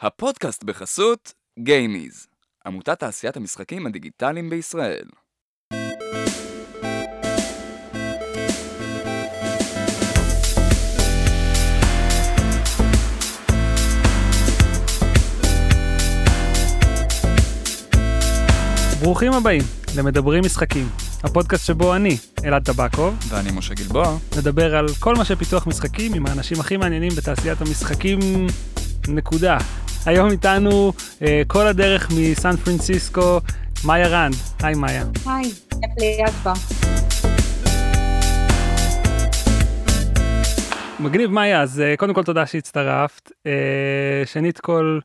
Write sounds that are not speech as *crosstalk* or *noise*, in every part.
הפודקאסט בחסות גיימיז, עמותת תעשיית המשחקים הדיגיטליים בישראל. ברוכים הבאים למדברים משחקים, הפודקאסט שבו אני, אלעד טבקוב, ואני משה גלבוע. נדבר על כל מה שפיתוח משחקים עם האנשים הכי מעניינים בתעשיית המשחקים, נקודה. היום איתנו אה, כל הדרך מסן פרנסיסקו, מאיה רנד. היי מאיה. היי, כיף להיות פה. מגניב מאיה, אז אה, קודם כל תודה שהצטרפת. אה, שנית כל,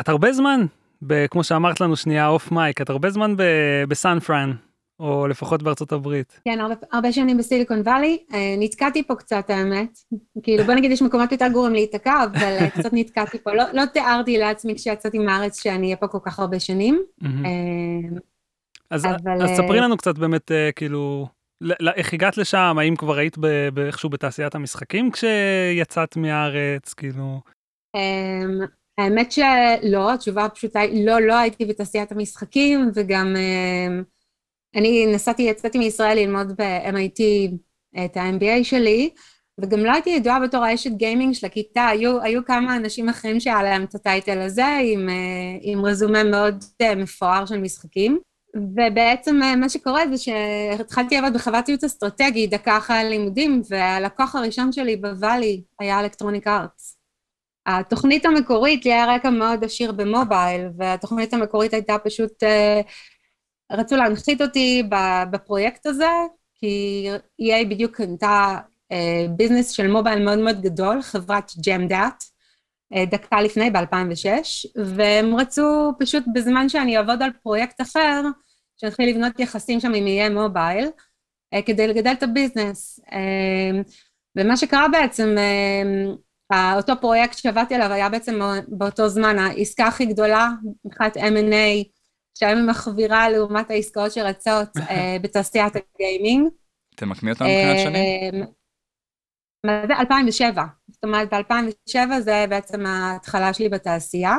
את הרבה זמן, ב, כמו שאמרת לנו שנייה off mic, את הרבה זמן ב- בסן פרן, או לפחות בארצות הברית. כן, הרבה, הרבה שנים בסיליקון וואלי. אה, נתקעתי פה קצת, האמת. כאילו, בוא נגיד, יש מקומות יותר גרועים להיתקע, אבל אה, קצת נתקעתי פה. לא, לא תיארתי לעצמי כשיצאתי מהארץ שאני אהיה פה כל כך הרבה שנים. אה, אז, אבל, אז ספרי לנו קצת באמת, כאילו, איך הגעת לשם, האם כבר היית איכשהו בתעשיית המשחקים כשיצאת מהארץ, כאילו... אמ, האמת שלא, התשובה הפשוטה היא לא, לא הייתי בתעשיית המשחקים, וגם אמ, אני נסעתי, יצאתי מישראל ללמוד ב-MIT את ה-MBA שלי, וגם לא הייתי ידועה בתור האשת גיימינג של הכיתה, היו, היו כמה אנשים אחרים שהיה להם את הטייטל הזה, עם, אה, עם רזומה מאוד אה, מפואר של משחקים. ובעצם אה, מה שקורה זה שהתחלתי לעבוד בחוות ייעוץ אסטרטגי דקה אחרי הלימודים, והלקוח הראשון שלי בוואלי היה אלקטרוניק ארטס. התוכנית המקורית, לי היה רקע מאוד עשיר במובייל, והתוכנית המקורית הייתה פשוט, רצו להנחית אותי בפרויקט הזה, כי EA בדיוק קנתה אה, business של mobile מאוד מאוד גדול, חברת JAMDAT, דקה לפני, ב-2006, והם רצו פשוט בזמן שאני אעבוד על פרויקט אחר, שנתחיל לבנות יחסים שם עם EA Mobile, אה, כדי לגדל את ה business. אה, ומה שקרה בעצם, אה, אותו פרויקט שעבדתי עליו היה בעצם באותו זמן העסקה הכי גדולה מבחינת M&A, שהיום היא מחווירה לעומת העסקאות שרצות אה, *laughs* בתעשיית הגיימינג. תמקמי אותנו מבחינת שנים. אה, מה זה? 2007. זאת אומרת, ב-2007 זה בעצם ההתחלה שלי בתעשייה.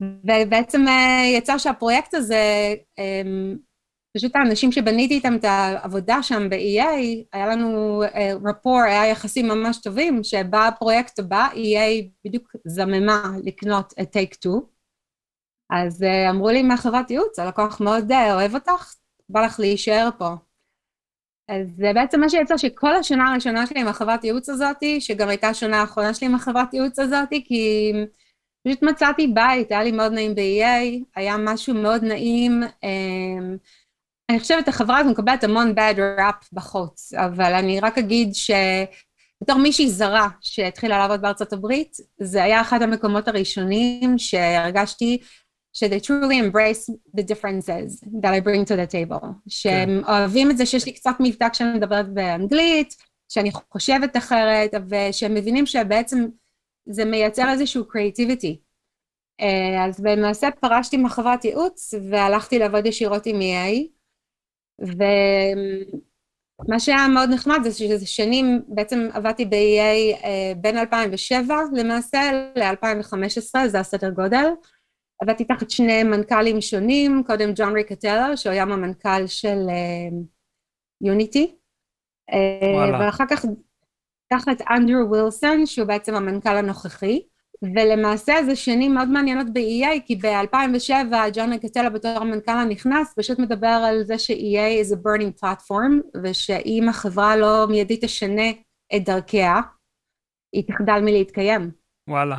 ובעצם אה, יצא שהפרויקט הזה, אה, פשוט האנשים שבניתי איתם את העבודה שם ב-EA, היה לנו אה, רפור, היה יחסים ממש טובים, שבא הפרויקט הבא, EA בדיוק זממה לקנות את טייק 2. אז אה, אמרו לי מהחברת ייעוץ, הלקוח מאוד אה, אוהב אותך, בא לך להישאר פה. אז זה בעצם מה שיצא שכל השנה הראשונה שלי עם החברת ייעוץ הזאתי, שגם הייתה השנה האחרונה שלי עם החברת ייעוץ הזאתי, כי פשוט מצאתי בית, היה לי מאוד נעים ב-EA, היה משהו מאוד נעים. אמ, אני חושבת, החברה הזאת מקבלת המון bad rap בחוץ, אבל אני רק אגיד שבתור מישהי זרה שהתחילה לעבוד בארצות הברית, זה היה אחד המקומות הראשונים שהרגשתי ש-they truly embrace the differences that I bring to the table. שהם אוהבים את זה שיש לי קצת מבטא כשאני מדברת באנגלית, שאני חושבת אחרת, ושהם מבינים שבעצם זה מייצר איזשהו creativity. אה, אז למעשה פרשתי מחברת ייעוץ והלכתי לעבוד ישירות עם EA, ומה שהיה מאוד נחמד זה שזה שנים, בעצם עבדתי ב-EA אה, בין 2007 למעשה ל-2015, זה הסדר גודל. עבדתי תחת שני מנכ"לים שונים, קודם ג'ון ריקטלר, שהוא היה המנכ"ל של יוניטי, וואלה. ואחר כך תחת אנדרו ווילסון, שהוא בעצם המנכ"ל הנוכחי, ולמעשה זה שנים מאוד מעניינות ב-EA, כי ב-2007 ג'ון ריקטלר בתור המנכ"ל הנכנס, פשוט מדבר על זה ש-EA is a burning platform, ושאם החברה לא מיידית תשנה את דרכיה, היא תחדל מלהתקיים. וואלה.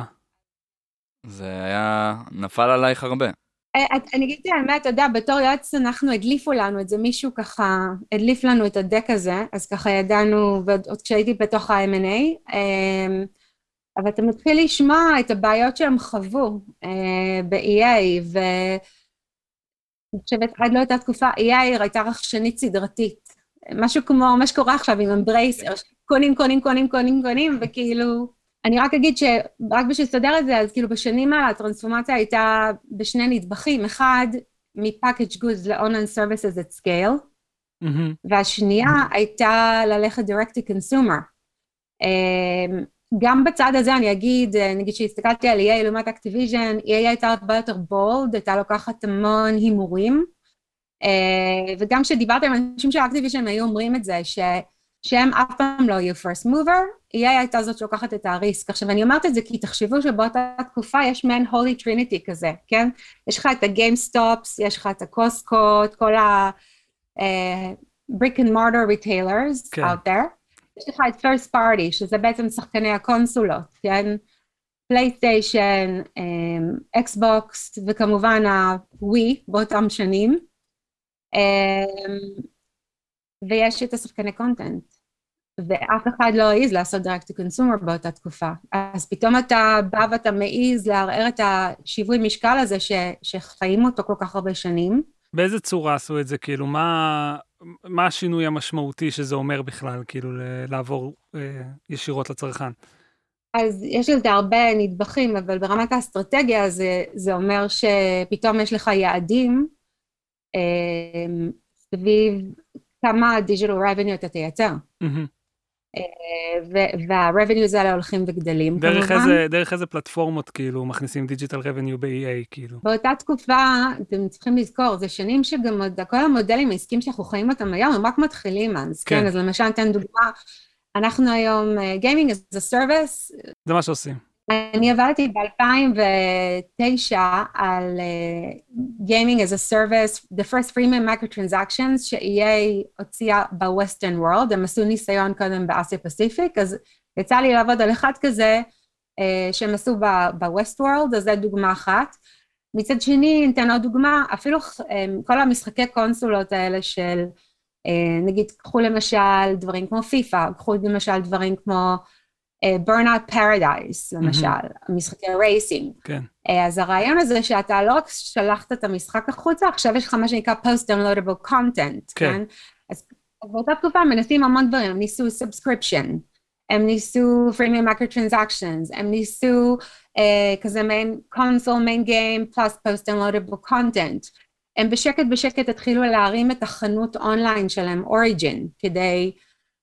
זה היה... נפל עלייך הרבה. אה, אני אגיד את האמת, אתה יודע, בתור יועץ אנחנו, הדליפו לנו את זה, מישהו ככה הדליף לנו את הדק הזה, אז ככה ידענו, ועוד עוד כשהייתי בתוך ה-M&A, אמ, אבל אתה מתחיל לשמוע את הבעיות שהם חוו אה, ב-EA, ואני חושבת, עד לאותה תקופה, EA הייתה רכשנית סדרתית. משהו כמו מה שקורה עכשיו עם אמברייסר, קונים, קונים, קונים, קונים, קונים, וכאילו... אני רק אגיד שרק בשביל לסדר את זה, אז כאילו בשנים האלה הטרנספורמציה הייתה בשני נדבכים, אחד מ-package goods ל-online services at scale, מהמם. והשנייה הייתה ללכת direct to consumer. אמ, גם בצד הזה אני אגיד, נגיד שהסתכלתי על EA לעומת אקטיביז'ן, EA הייתה הרבה יותר bold, הייתה לוקחת המון הימורים, וגם כשדיברתי עם אנשים של אקטיביז'ן היו אומרים את זה, ש... שהם אף פעם לא יהיו first mover, EA הייתה זאת שלוקחת את ה risk. עכשיו אני אומרת את זה כי תחשבו שבאותה תקופה יש מעין holy trinity כזה, כן? יש לך את ה GameStops, יש לך את ה Costco, את כל ה... brick and mortar retailers כן. out there. יש לך את first party, שזה בעצם שחקני הקונסולות, כן? פלייסטיישן, אקסבוקס, וכמובן הווי באותם שנים. Um, ויש את השחקני קונטנט, ואף אחד לא העז לעשות direct to consumer באותה תקופה. אז פתאום אתה בא ואתה מעז לערער את השיווי משקל הזה ש, שחיים אותו כל כך הרבה שנים. באיזה צורה עשו את זה? כאילו, מה, מה השינוי המשמעותי שזה אומר בכלל, כאילו, לעבור אה, ישירות לצרכן? אז יש לזה הרבה נדבכים, אבל ברמת האסטרטגיה זה, זה אומר שפתאום יש לך יעדים אה, סביב כמה דיגיטל רבניו אתה תייצר. וה-revenues האלה הולכים וגדלים דרך כמובן. איזה, דרך איזה פלטפורמות כאילו מכניסים דיגיטל רבניו ב-EA כאילו? באותה תקופה, אתם צריכים לזכור, זה שנים שגם כל המודלים העסקים שאנחנו חיים אותם היום, הם רק מתחילים אז, כן, כן אז למשל ניתן דוגמה, אנחנו היום, גיימינג uh, as a service. זה מה שעושים. אני עבדתי ב-2009 על uh, Gaming as a Service, the first freemium microtransactions ש-EA הוציאה ב-Western World, הם עשו ניסיון קודם באסיה פסיפיק, אז יצא לי לעבוד על אחד כזה uh, שהם עשו ב-West World, אז זו דוגמה אחת. מצד שני, ניתן עוד דוגמה, אפילו um, כל המשחקי קונסולות האלה של, נגיד, קחו למשל דברים כמו פיפא, קחו למשל דברים כמו burnout paradise למשל, mm-hmm. משחקי רייסינג. כן. אז הרעיון הזה שאתה לא רק שלחת את המשחק החוצה, עכשיו יש לך מה שנקרא post-downloadable content, כן? כן? אז באותה תקופה מנסים המון דברים, הם ניסו subscription, הם ניסו freemium micro transactions, הם ניסו uh, כזה מיין console main game plus post-downloadable content. הם בשקט בשקט התחילו להרים את החנות אונליין שלהם, אוריג'ין, כדי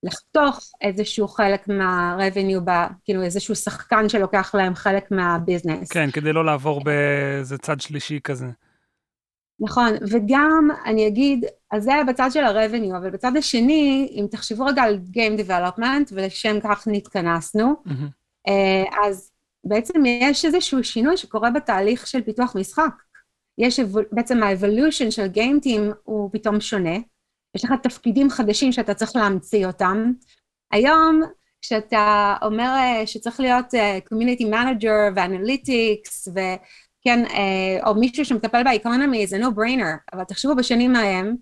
לחתוך איזשהו חלק מה-revenue, כאילו איזשהו שחקן שלוקח להם חלק מהביזנס. כן, כדי לא לעבור באיזה צד שלישי כזה. נכון, וגם אני אגיד, אז זה היה בצד של ה-revenue, אבל בצד השני, אם תחשבו רגע על Game Development, ולשם כך נתכנסנו, mm-hmm. אז בעצם יש איזשהו שינוי שקורה בתהליך של פיתוח משחק. יש בעצם ה-evolution של Game Team הוא פתאום שונה. יש לך תפקידים חדשים שאתה צריך להמציא אותם. היום, כשאתה אומר אה, שצריך להיות community uh, manager ו analytics, וכן, uh, או מישהו שמטפל ב economy, זה no brainer, אבל תחשבו בשנים ההם,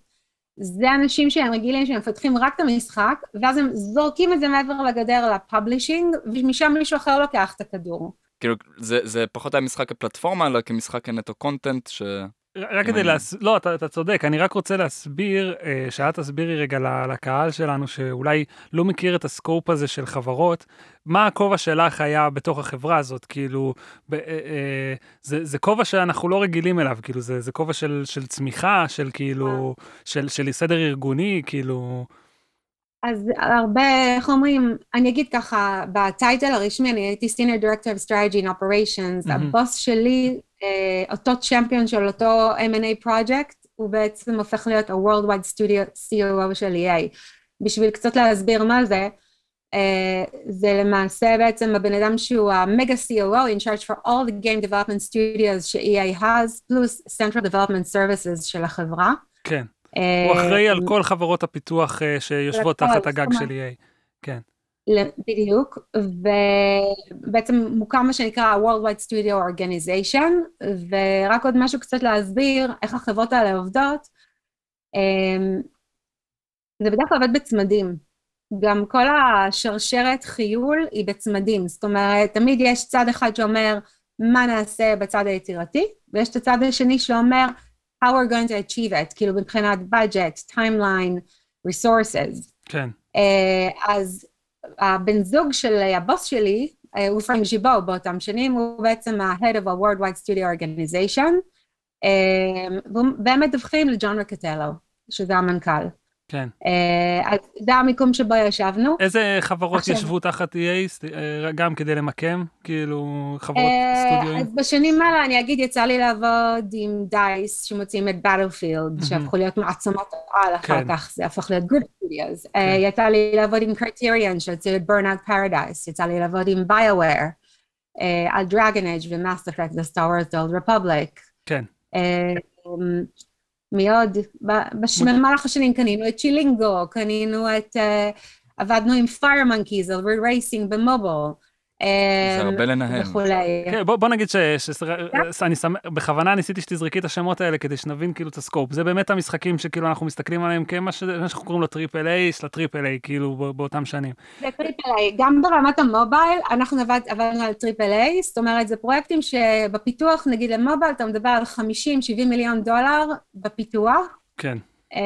זה אנשים שהם רגילים שהם מפתחים רק את המשחק, ואז הם זורקים את זה מעבר לגדר ל publishing, ומשם מישהו אחר לוקח את הכדור. כאילו, זה, זה פחות היה משחק כפלטפורמה, אלא כמשחק כנטו קונטנט, ש... רק כדי להס... לא, אתה, אתה צודק, אני רק רוצה להסביר, אה, שאת תסבירי רגע לקהל שלנו, שאולי לא מכיר את הסקופ הזה של חברות, מה הכובע שלך היה בתוך החברה הזאת, כאילו, ב, אה, אה, זה, זה כובע שאנחנו לא רגילים אליו, כאילו, זה, זה כובע של, של צמיחה, של כאילו, של, של סדר ארגוני, כאילו... אז הרבה, איך אומרים, אני אגיד ככה, בטייטל הרשמי אני הייתי Senior Director of Strategy and Operations, mm-hmm. הבוס שלי אה, אותו צ'מפיון של אותו M&A פרויקט, הוא בעצם הופך להיות ה-Worldwide Studio COO של EA. בשביל קצת להסביר מה זה, uh, זה למעשה בעצם הבן אדם שהוא המגה COO in charge for all the game development studios ש-EA has, פלוס Central Development Services של החברה. כן, הוא אחראי על כל חברות הפיתוח uh, שיושבות תחת הגג של EA. כן. בדיוק, ובעצם מוקם מה שנקרא ה-Worldwide Studio Organization, ורק עוד משהו קצת להסביר איך החברות האלה עובדות. אמ, זה בדרך כלל עובד בצמדים. גם כל השרשרת חיול היא בצמדים, זאת אומרת, תמיד יש צד אחד שאומר מה נעשה בצד היצירתי, ויש את הצד השני שאומר how we're going to achieve it, כאילו מבחינת budget, timeline, resources. כן. אה, אז הבן זוג של הבוס שלי אה, הוא פרנק ז'יבו באותם שנים, הוא בעצם ה-Head of a Worldwide Studio Organization, אה, והם מדווחים לג'ון רקטלו, שזה המנכ"ל. כן. אה, אז זה המיקום שבו ישבנו. איזה חברות עכשיו- ישבו תחת EA, אה, גם כדי למקם, כאילו, חברות אה, סטודיו? אז בשנים האלה אני אגיד יצא לי לעבוד עם דייס שמוצאים את באטלפילד מהמם. שהפכו להיות מעצמות על אחר כן. כך זה הפך להיות גוד סטודיוס. כן. יצא לי לעבוד עם קריטריאן שהוציאו את ברנאוט פרדייס יצא לי לעבוד עם ביואר על Dragon Age ו Mass Effect ו Star Wars The Old Republic. כן. מי עוד? במהלך השנים קנינו את Chillingo, קנינו את... אה, עבדנו עם Firemonkeys על racing במובייל. זה הרבה לנהל. וכולי. כן, בוא, בוא נגיד ש... ש... אני שמח, בכוונה ניסיתי שתזרקי את השמות האלה כדי שנבין כאילו את ה scope. זה באמת המשחקים שכאילו אנחנו מסתכלים עליהם כמה ש... שאנחנו קוראים לו triple A, של ה triple A, כאילו בא- באותם שנים. זה triple A, גם ברמת המובייל, אנחנו עבד, עבדנו על triple A, זאת אומרת, זה פרויקטים שבפיתוח, נגיד למובייל, אתה מדבר על 50-70 מיליון דולר בפיתוח. כן, אמ,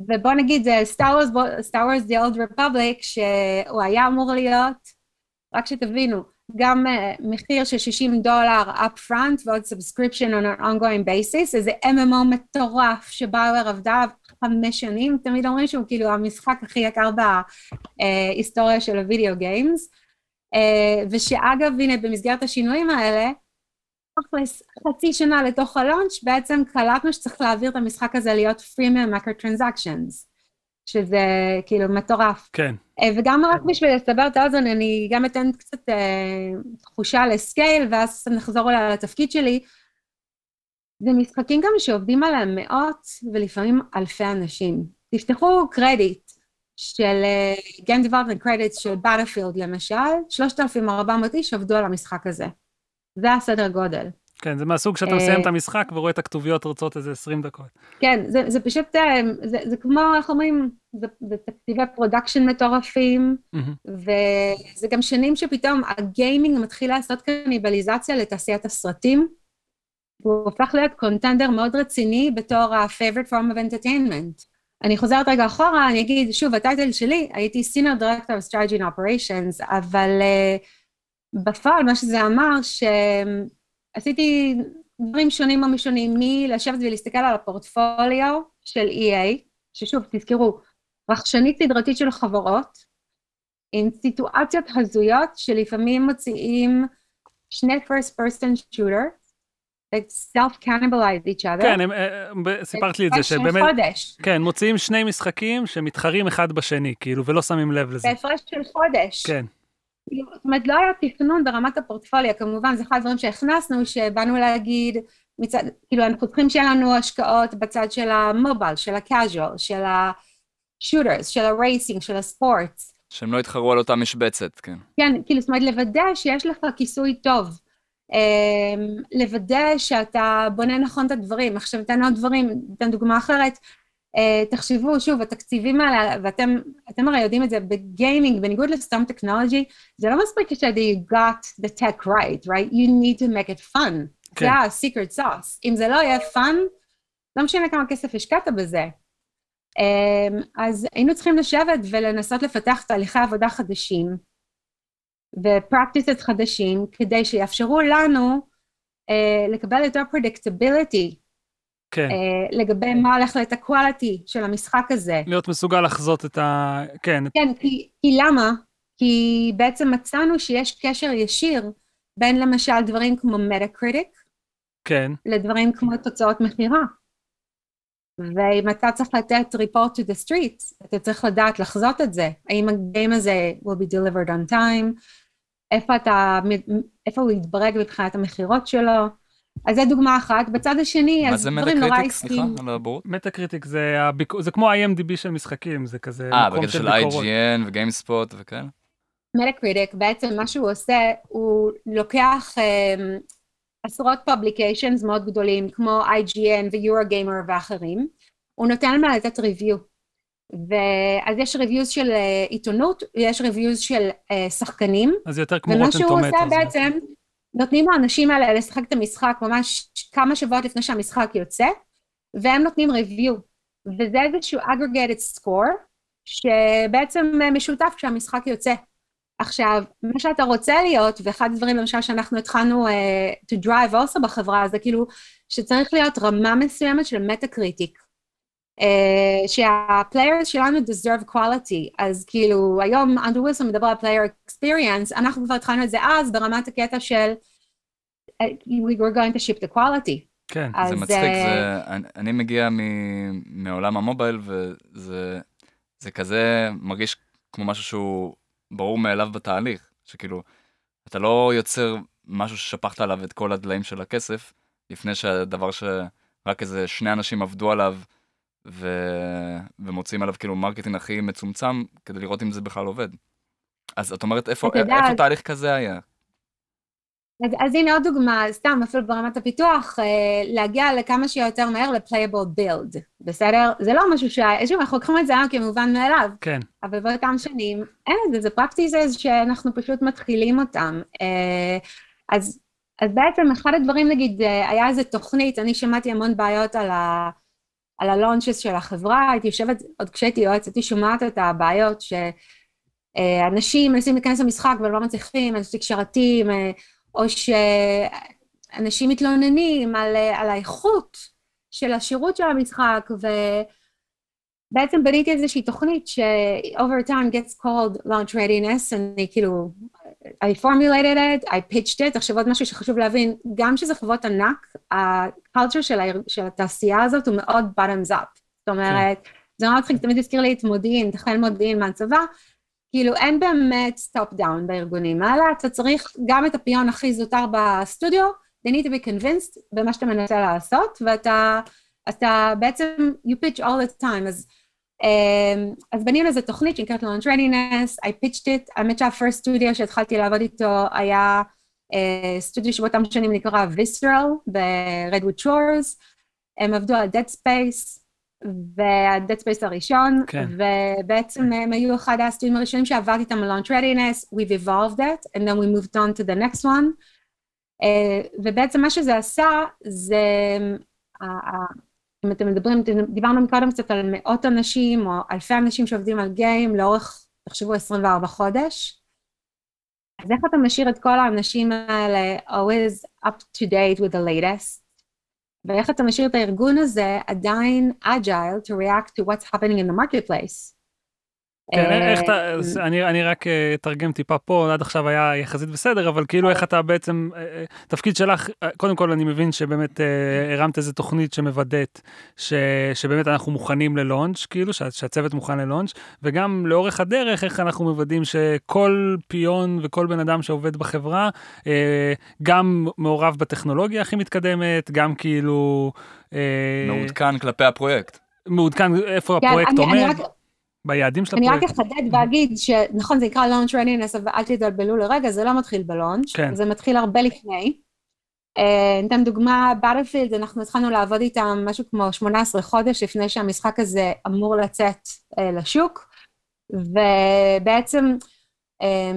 ובוא נגיד, זה Star Wars The Old Republic, שהוא היה אמור להיות, רק שתבינו, גם uh, מחיר של 60 דולר up front ועוד subscription on an ongoing basis, איזה MMO מטורף ש BioWare עבדה חמש שנים, תמיד אומרים שהוא כאילו המשחק הכי יקר בהיסטוריה של הווידאו גיימס, uh, ושאגב, הנה, במסגרת השינויים האלה, תכלס, חצי שנה לתוך הלונץ' בעצם קלטנו שצריך להעביר את המשחק הזה להיות freemium microtransactions, שזה כאילו מטורף. כן, אה, וגם רק בשביל לסבר את האוזן, אני גם אתן קצת אה, תחושה לסקייל, ואז נחזור אולי לתפקיד שלי. זה משחקים גם שעובדים עליהם מאות ולפעמים אלפי אנשים. תפתחו קרדיט של uh, Game Development Credits של Battlefield למשל, 3,400 איש עבדו על המשחק הזה. זה הסדר גודל. כן, זה מהסוג שאתה אה, מסיים את המשחק ורואה את הכתוביות רצות איזה 20 דקות. כן, זה, זה פשוט, אה, זה, זה כמו, איך אומרים, זה, זה תקציבי production מטורפים, מהמם. וזה גם שנים שפתאום הגיימינג מתחיל לעשות קניבליזציה לתעשיית הסרטים, והוא הופך להיות קונטנדר מאוד רציני בתור ה-favorite form of entertainment. אני חוזרת רגע אחורה, אני אגיד, שוב, הטייטל שלי, הייתי senior director of strategy and operations, אבל uh, בפועל מה שזה אמר, שעשיתי דברים שונים ומשונים, מלשבת ולהסתכל על הפורטפוליו של EA, ששוב, תזכרו, רכשנית סדרתית של חברות, עם סיטואציות הזויות שלפעמים מוציאים שני first person shooter, that self-cannibalize each other. כן, הם, אה, סיפרת לי את זה, שבאמת, חודש, כן, מוציאים שני משחקים שמתחרים אחד בשני, כאילו, ולא שמים לב לזה. בהפרש של חודש. כן, זאת אומרת, לא היה תכנון ברמת הפורטפולio, כמובן, זה אחד הדברים שהכנסנו, שבאנו להגיד, מצד, כאילו, אנחנו צריכים שיהיה לנו השקעות בצד של המובייל, של ה-casual, של ה-shooters, של ה-racing, של הספורטס. שהם לא יתחרו על אותה משבצת, כן. כן, כאילו, זאת אומרת, לוודא שיש לך כיסוי טוב. אמ, לוודא שאתה בונה נכון את הדברים. עכשיו, אתן עוד דברים, אתן דוגמה אחרת. אה, תחשבו, שוב, התקציבים האלה, ואתם אתם הרי יודעים את זה, בגיימינג, בניגוד לסתם טכנולוגי, זה לא מספיק ש- you got the tech right, right? You need to make it fun. כן. זה ה-secret sauce. אם זה לא יהיה fun, לא משנה כמה כסף השקעת בזה. אמ, אז היינו צריכים לשבת ולנסות לפתח תהליכי עבודה חדשים ו-practices חדשים כדי שיאפשרו לנו uh, לקבל יותר predictability כן. uh, לגבי מה הולך להיות ה-quality של המשחק הזה. להיות מסוגל לחזות את ה... כן, כן, כי, כי למה? כי בעצם מצאנו שיש קשר ישיר בין למשל דברים כמו Metacritic כן, לדברים כמו תוצאות מכירה. ואם אתה צריך לתת report to the streets, אתה צריך לדעת לחזות את זה. האם ה game הזה will be delivered on time, איפה, אתה, איפה הוא יתברג מבחינת המכירות שלו. אז זו דוגמה אחת. בצד השני, מה אז זה דברים נורא מטה סליחה, עסקיים. על הבורות? Metacritic זה, הביק... זה כמו ה-IMDB של משחקים, זה כזה אה, מקום של של ביקורות. IGN ו GameSpot וכאלה? Metacritic, בעצם מה שהוא עושה, הוא לוקח um, עשרות publications מאוד גדולים, כמו IGN ו Eurogamer ואחרים, הוא נותן להם לתת review. ואז יש reviews של uh, עיתונות, ויש reviews של uh, שחקנים, אז יותר כמו מה Rotten שהוא עושה. בעצם, נותנים לאנשים האלה לשחק את המשחק ממש כמה שבועות לפני שהמשחק יוצא, והם נותנים review. וזה איזשהו aggregated score, שבעצם משותף כשהמשחק יוצא. עכשיו, מה שאתה רוצה להיות, ואחד הדברים למשל שאנחנו התחלנו uh, to drive also בחברה, זה כאילו שצריך להיות רמה מסוימת של מטה קריטיק. Uh, שה-players שלנו deserve quality, אז כאילו היום אנדרו ווילסון מדבר על player experience, אנחנו כבר התחלנו את זה אז ברמת הקטע של we were going to ship the quality. כן. אז, זה מצחיק, זה, אני, אני מגיע מ, מעולם המובייל וזה זה כזה מרגיש כמו משהו שהוא ברור מאליו בתהליך, שכאילו, אתה לא יוצר משהו ששפכת עליו את כל הדליים של הכסף, לפני שהדבר שרק איזה שני אנשים עבדו עליו, ו... ומוצאים עליו כאילו marketing הכי מצומצם, כדי לראות אם זה בכלל עובד. אז את אומרת, איפה, איפה תהליך כזה היה? אז, אז הנה עוד דוגמה, סתם אפילו ברמת הפיתוח, אה, להגיע לכמה שיותר מהר ל-playable build, בסדר? זה לא משהו ש... שוב, אנחנו לוקחים את זה היום כמובן מאליו. כן. אבל באותם שנים, אין את זה, זה practices שאנחנו פשוט מתחילים אותם. אה, אז, אז בעצם אחד הדברים, נגיד, אה, היה איזה תוכנית, אני שמעתי המון בעיות על ה... על הלונצ'ס של החברה, הייתי יושבת, עוד כשהייתי יועצת, הייתי שומעת את הבעיות שאנשים מנסים להיכנס למשחק ולא מצליחים, אנשים שרתים, או שאנשים מתלוננים על, על האיכות של השירות של המשחק, ובעצם בניתי איזושהי תוכנית ש-over time gets called launch readiness, אני כאילו, I formulated it, I pitched it, עכשיו עוד משהו שחשוב להבין, גם שזה חברות ענק, ה-culture של, של התעשייה הזאת הוא מאוד bottoms up, זאת אומרת, כן. זה מאוד מצחיק, תמיד הזכיר לי את מודיעין, חיל מודיעין מהצבא, כאילו אין באמת top down בארגונים האלה, אתה צריך גם את הפיון הכי זוטר בסטודיו, they need to be convinced במה שאתה מנסה לעשות, ואתה אתה בעצם, you pitch all the time, אז, אז בנינו איזה תוכנית שנקראת launch readiness, I pitched it, האמת שהפרסט סטודיו שהתחלתי לעבוד איתו היה סטודיו uh, שבאותם שנים נקרא Visceral ב-Redwood Shores, הם עבדו על Dead Space, וה-Dead Space הראשון, כן. ובעצם הם היו אחד הסטודים הראשונים שעבדתי איתם על launch readiness, we've evolved it, and then we moved on to the next one. Uh, ובעצם מה שזה עשה, זה, uh, אם אתם מדברים, דיברנו מקודם קצת על מאות אנשים, או אלפי אנשים שעובדים על גיים לאורך, תחשבו, 24 חודש. אז איך אתה משאיר את כל האנשים האלה always up to date with the latest? ואיך אתה משאיר את הארגון הזה עדיין agile to react to what's happening in the marketplace. כן, איך אתה, אה, אני, אני רק אה, אתרגם טיפה פה, עד עכשיו היה יחסית בסדר, אבל כאילו איך אתה בעצם, אה, תפקיד שלך, קודם כל אני מבין שבאמת הרמת איזה תוכנית שמוודאת ש, שבאמת אנחנו מוכנים ללונץ', כאילו שהצוות מוכן ללונץ', וגם לאורך הדרך איך אנחנו מוודאים שכל פיון וכל בן אדם שעובד בחברה, גם מעורב בטכנולוגיה הכי מתקדמת, גם כאילו... מעודכן כלפי הפרויקט. מעודכן איפה כן, הפרויקט עומד. אני. ביעדים של הפרויקט. אני רק אחדד ואגיד שנכון, זה נקרא launch readiness, אבל אל תתבלבלו לרגע, זה לא מתחיל בלונץ', כן. זה מתחיל הרבה לפני. אה, ניתן דוגמה, Battlefield, אנחנו התחלנו לעבוד איתם משהו כמו 18 חודש לפני שהמשחק הזה אמור לצאת אה, לשוק, ובעצם אה,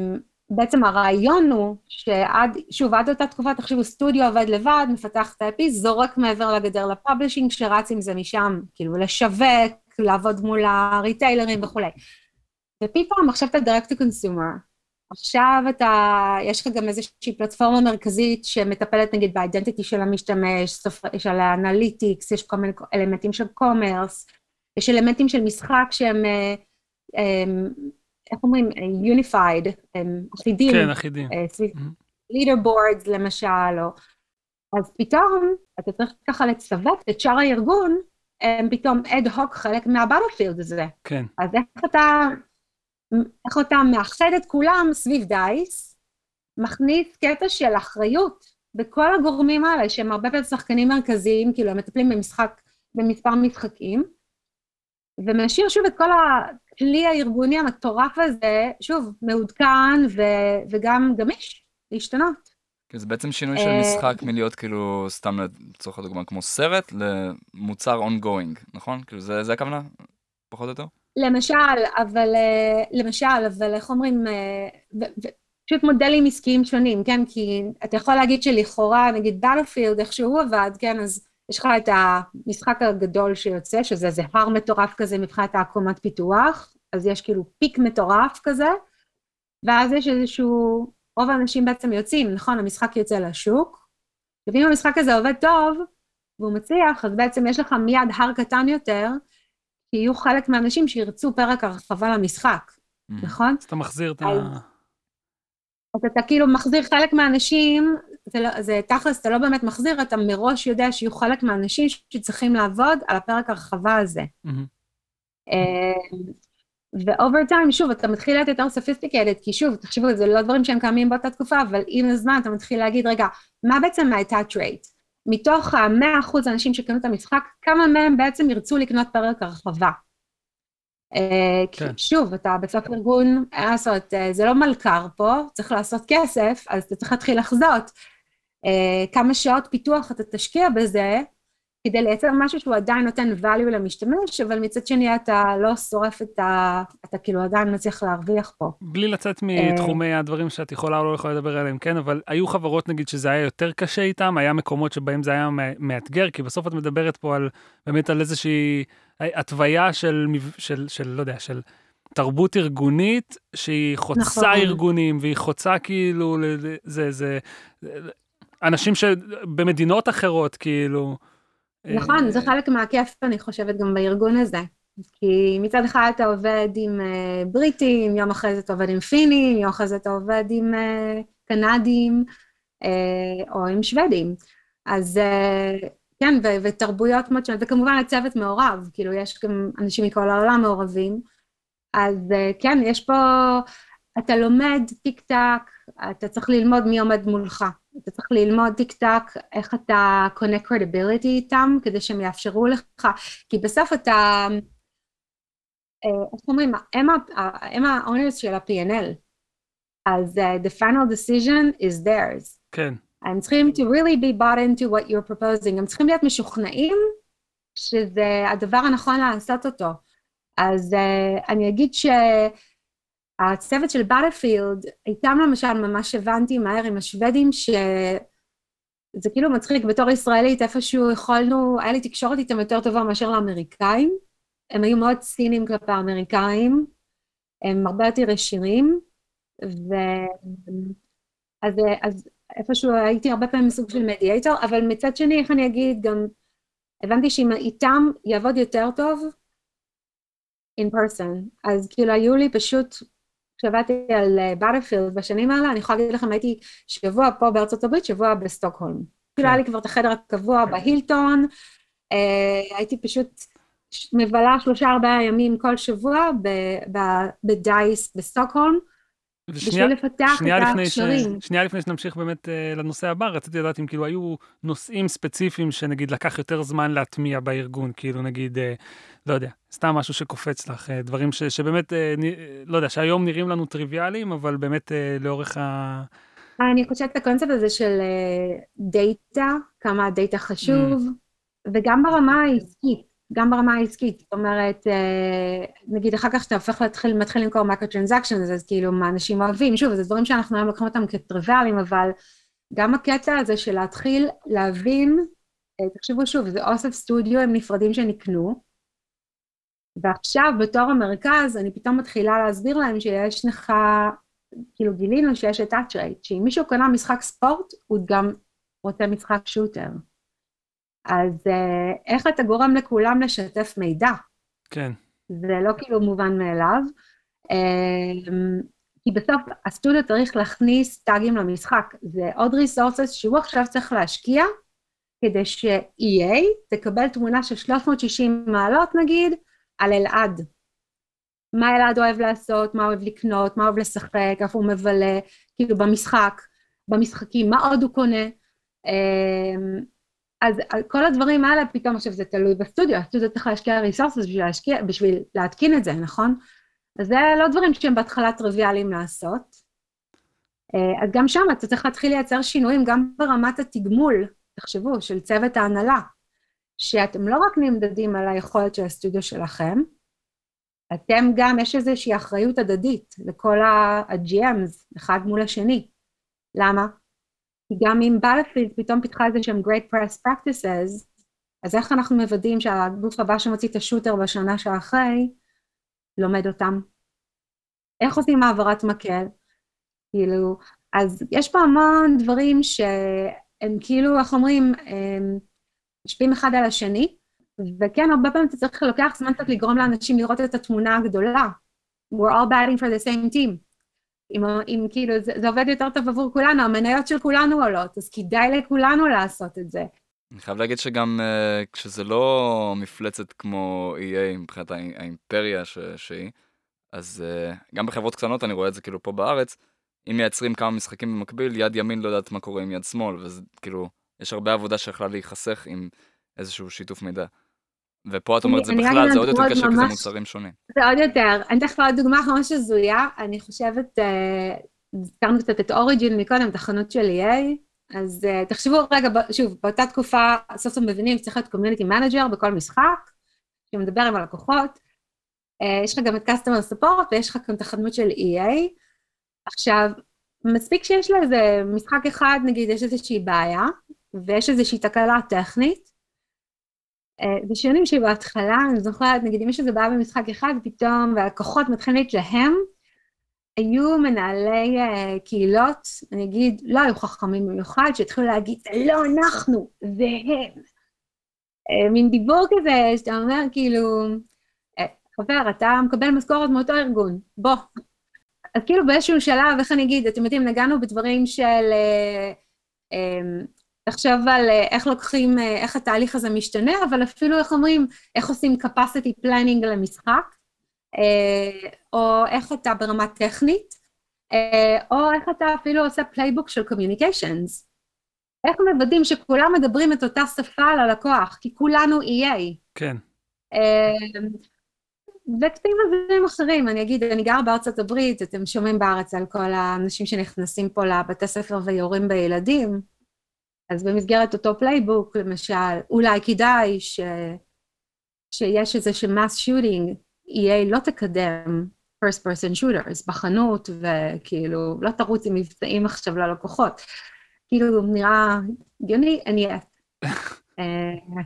בעצם הרעיון הוא שעד, שוב, עד אותה תקופה, תחשבו, סטודיו עובד לבד, מפתח את ה IPs, זורק מעבר לגדר ל publishing, שרץ עם זה משם, כאילו, לשווק, לעבוד מול הריטיילרים וכולי. ופתאום עכשיו אתה direct to consumer, עכשיו אתה, יש לך גם איזושהי פלטפורמה מרכזית שמטפלת נגיד ב identity של המשתמש, סופר, של ה analytics, יש כל מיני אלמנטים של commerce, יש אלמנטים של משחק שהם, אה, איך אומרים, unified, אחידים. כן, אחידים. leader mm-hmm. boards למשל, או... אז פתאום אתה צריך ככה לצוות את שאר הארגון הם פתאום אד הוק חלק מה Battlefield הזה. כן. אז איך אתה, איך אתה מאחד את כולם סביב דייס, מכניס קטע של אחריות בכל הגורמים האלה, שהם הרבה פעמים שחקנים מרכזיים, כאילו הם מטפלים במשחק, במספר משחקים, ומשאיר שוב את כל הכלי הארגוני המטורף הזה, שוב, מעודכן ו- וגם גמיש, להשתנות. כי זה בעצם שינוי של אה, משחק מלהיות כאילו, סתם לצורך הדוגמה, כמו סרט, למוצר ongoing, נכון? כאילו זה, זה הכוונה? פחות או יותר? למשל, אבל, אה, למשל, אבל איך אומרים, אה, פשוט מודלים עסקיים שונים, כן? כי אתה יכול להגיד שלכאורה, נגיד בלפילד, איך שהוא עבד, כן? אז יש לך את המשחק הגדול שיוצא, שזה איזה הר מטורף כזה מבחינת העקומת פיתוח, אז יש כאילו פיק מטורף כזה, ואז יש איזשהו רוב האנשים בעצם יוצאים, נכון? המשחק יוצא לשוק, ואם המשחק הזה עובד טוב, והוא מצליח, אז בעצם יש לך מיד הר קטן יותר כי יהיו חלק מהאנשים שירצו פרק הרחבה למשחק, Mm. נכון? אז אתה מחזיר את ה... אז- אתה כאילו מחזיר חלק מהאנשים, זה, לא, זה תכלס, אתה לא באמת מחזיר, אתה מראש יודע שיהיו חלק מהאנשים שצריכים לעבוד על הפרק הרחבה הזה. מהמם. ו over time, שוב, אתה מתחיל להיות יותר sophisticated, כי שוב, תחשבו, זה לא דברים שהם קיימים באותה תקופה, אבל עם הזמן אתה מתחיל להגיד, רגע, מה בעצם ה-attach rate? מתוך ה-100% אנשים שקנו את המשחק, כמה מהם בעצם ירצו לקנות פרק הרחבה? אה, כי כן. שוב, אתה בסוף ארגון, אין לעשות, אה, זה לא מלכ"ר פה, צריך לעשות כסף, אז אתה צריך להתחיל לחזות. אה, כמה שעות פיתוח אתה תשקיע בזה, כדי לייצר משהו שהוא עדיין נותן value למשתמש, אבל מצד שני אתה לא שורף את ה... אתה כאילו עדיין מצליח להרוויח פה. בלי לצאת אה. מתחומי הדברים שאת יכולה או לא יכולה לדבר עליהם, כן, אבל היו חברות נגיד שזה היה יותר קשה איתם, היה מקומות שבהם זה היה מא- מאתגר, כי בסוף את מדברת פה על, באמת על איזושהי התוויה של, של, של, לא יודע, של תרבות ארגונית, שהיא חוצה נכון. ארגונים, והיא חוצה כאילו, זה, זה, אנשים שבמדינות אחרות, כאילו. נכון, אה, זה חלק מהכיף, אני חושבת, גם בארגון הזה. כי מצד אחד אתה עובד עם אה, בריטים, יום אחרי זה אתה עובד עם פינים, יום אחרי זה אתה עובד עם אה, קנדים, אה, או עם שוודים. אז אה, כן, ו- ותרבויות מאוד שונות, וכמובן הצוות מעורב, כאילו יש גם אנשים מכל העולם מעורבים. אז אה, כן, יש פה, אתה לומד טיק טק, אתה צריך ללמוד מי עומד מולך. אתה צריך ללמוד טיק טק איך אתה קונה credibility איתם, כדי שהם יאפשרו לך, כי בסוף אתה, אה, איך אומרים, הם ה-owners של ה-P&L, אז אה, the final decision is theirs. כן, הם צריכים to really be bought into what you're proposing, הם צריכים להיות משוכנעים שזה הדבר הנכון לעשות אותו. אז uh, אני אגיד שהצוות של באטלפילד, איתם למשל ממש הבנתי מהר עם השוודים שזה כאילו מצחיק, בתור ישראלית איפשהו יכולנו, היה לי תקשורת איתם יותר טובה מאשר לאמריקאים, הם היו מאוד ציניים כלפי האמריקאים, הם הרבה יותר ישירים, ו... אז, אז איפשהו הייתי הרבה פעמים סוג של מדיאטור, אבל מצד שני, איך אני אגיד, גם הבנתי שאם איתם יעבוד יותר טוב, in person. אז כאילו היו לי פשוט, כשעבדתי על באטלפילד בשנים האלה, אני יכולה להגיד לכם, הייתי שבוע פה בארצות הברית, שבוע בסטוקהולם. כאילו היה לי כבר את החדר הקבוע בהילטון, אה, הייתי פשוט מבלה שלושה ארבעה ימים כל שבוע ב DICE בסטוקהולם, בשביל לפתח את לפני, ש... הקשרים. שנייה לפני שנמשיך באמת uh, לנושא הבא, רציתי לדעת אם כאילו היו נושאים ספציפיים שנגיד לקח יותר זמן להטמיע בארגון, כאילו נגיד, uh, לא יודע, סתם משהו שקופץ לך, uh, דברים ש, שבאמת, נ... לא יודע, שהיום נראים לנו טריוויאליים, אבל באמת לאורך ה... אני חושבת הקונספט הזה של אה, דאטה, כמה הדאטה חשוב, וגם ברמה העסקית, גם ברמה העסקית, זאת אומרת, אה, נגיד אחר כך שאתה הופך להתחיל, מתחיל למכור מיקרו transaction, אז כאילו מה אנשים אוהבים, שוב, זה דברים שאנחנו היום לוקחים אותם כטריוויאליים, אבל גם הקטע הזה של להתחיל להבין, אה, תחשבו שוב, זה אוסף סטודיואים נפרדים שנקנו, ועכשיו בתור המרכז אני פתאום מתחילה להסביר להם שיש לך כאילו גילינו שיש את rate, שאם מישהו קנה משחק ספורט, הוא גם רוצה משחק שוטר. אז אה, איך אתה גורם לכולם לשתף מידע? כן, זה לא כאילו מובן מאליו. אה, כי בסוף הסטודיו צריך להכניס טאגים למשחק. זה עוד ריסורסס שהוא עכשיו צריך להשקיע, כדי ש-EA תקבל תמונה של 360 מעלות נגיד, על אלעד. מה אלעד אוהב לעשות, מה אוהב לקנות, מה אוהב לשחק, איפה הוא מבלה, כאילו במשחק, במשחקים, מה עוד הוא קונה. אז כל הדברים האלה פתאום עכשיו זה תלוי בסטודיו, הסטודיו צריך להשקיע ריסורסס בשביל להשקיע, בשביל להתקין את זה, נכון? אז זה לא דברים שהם בהתחלה טריוויאליים לעשות. אה, אז גם שם אתה צריך להתחיל לייצר שינויים גם ברמת התגמול, תחשבו, של צוות ההנהלה, שאתם לא רק נמדדים על היכולת של הסטודיו שלכם, אתם גם, יש איזושהי אחריות הדדית לכל ה-GMs, אחד מול השני. למה? כי גם אם בלפילד פתאום פיתחה איזה שהם great press practices, אז איך אנחנו מוודאים שהגוף הבא שמוציא את השוטר בשנה שאחרי, לומד אותם? איך עושים העברת מקל? כאילו, אז יש פה המון דברים שהם כאילו, איך אומרים, משפיעים אחד על השני, וכן, הרבה פעמים אתה צריך לוקח זמן קצת לגרום לאנשים לראות את התמונה הגדולה. We're all batting for the same team. אם, אם כאילו זה, עובד יותר טוב עבור כולנו, המניות של כולנו עולות, אז כדאי לכולנו לעשות את זה. אני חייב להגיד שגם uh, כשזה לא מפלצת כמו EA מבחינת האימפריה שהיא, אז uh, גם בחברות קטנות אני רואה את זה כאילו פה בארץ, אם מייצרים כמה משחקים במקביל, יד ימין לא יודעת מה קורה עם יד שמאל, וזה כאילו, יש הרבה עבודה שיכולה להיחסך עם איזשהו שיתוף מידע. ופה את אומרת זה בכלל, זה עוד יותר קשה כי זה מוצרים שונים. זה עוד יותר. אני אתן עוד דוגמה ממש הזויה, אני חושבת, אה, הזכרנו קצת את אוריג'ין מקודם, את החנות של EA, אז uh, תחשבו רגע, שוב, באותה תקופה סוף סוף מבינים שצריך להיות community manager בכל משחק, שמדבר עם הלקוחות, uh, יש לך גם את customer support ויש לך גם את החנות של EA. עכשיו, מספיק שיש לה איזה משחק אחד, נגיד יש איזושהי בעיה, ויש איזושהי תקלה טכנית, זה שנים שבהתחלה, אני זוכרת, נגיד אם יש איזה בעיה במשחק אחד, פתאום, והלקוחות מתחילים להתלהם, היו מנהלי uh, קהילות, אני אגיד, לא היו חכמים במיוחד, שהתחילו להגיד, זה לא אנחנו, זה הם. Uh, מין דיבור כזה, שאתה אומר, כאילו, uh, חבר, אתה מקבל משכורת מאותו ארגון, בוא. אז כאילו באיזשהו שלב, איך אני אגיד, אתם יודעים, נגענו בדברים של... לחשוב על איך לוקחים, איך התהליך הזה משתנה, אבל אפילו, איך אומרים, איך עושים capacity planning למשחק. אה, או איך אתה ברמה טכנית, אה, או איך אתה אפילו עושה playbook של communications. איך מוודאים שכולם מדברים את אותה שפה ללקוח, כי כולנו EA. כן. אה, וקטעים דברים אחרים, אני אגיד, אני גר בארצות הברית, אתם שומעים בארץ על כל האנשים שנכנסים פה לבתי ספר ויורים בילדים, אז במסגרת אותו playbook, למשל, אולי כדאי ש... שיש איזה ש mass shooting, EA לא תקדם first person shooters בחנות, וכאילו, לא תרוץ עם מבצעים עכשיו ללקוחות. כאילו, נראה הגיוני, אני אהיה. *laughs* אה,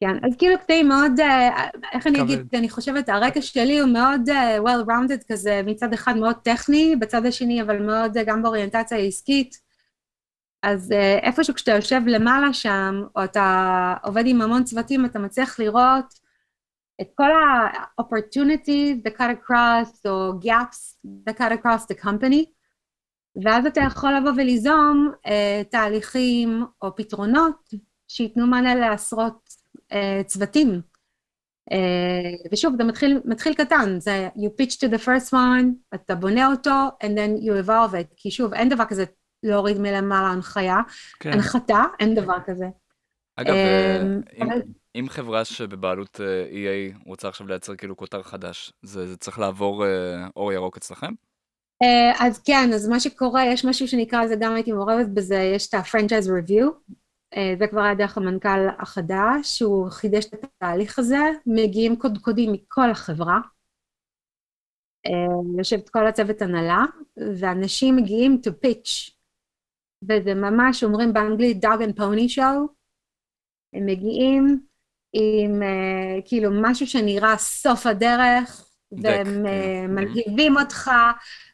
כן, אז כאילו קטעים מאוד, אה, איך אני אגיד, אני חושבת, הרקע שלי הוא מאוד uh, well-rounded כזה, מצד אחד מאוד טכני, בצד השני אבל מאוד גם באוריינטציה העסקית. אז uh, איפשהו כשאתה יושב למעלה שם, או אתה עובד עם המון צוותים, אתה מצליח לראות את כל ה-opportunities that cut across, או gaps that cut across the company, ואז אתה יכול לבוא וליזום uh, תהליכים או פתרונות שייתנו מענה לעשרות uh, צוותים. ושוב, זה מתחיל, מתחיל קטן, זה you pitch to the first one, אתה בונה אותו, and then you evolve it, כי שוב, אין דבר כזה להוריד מלמעלה הנחיה, כן. הנחתה, אין דבר כזה. אגב, um, אם... אם חברה שבבעלות אה, EA רוצה עכשיו לייצר כאילו כותר חדש, זה, זה צריך לעבור אה, אור ירוק אצלכם? אז כן, אז מה שקורה, יש משהו שנקרא, זה גם הייתי מעורבת בזה, יש את ה-Franchise Review, זה כבר היה דרך המנכ"ל החדש, שהוא חידש את התהליך הזה, מגיעים קודקודים מכל החברה, יושבת כל הצוות הנהלה, ואנשים מגיעים to pitch, וזה ממש אומרים באנגלית dog and pony show, הם מגיעים, עם uh, כאילו משהו שנראה סוף הדרך, והם uh, מלהיבים אותך,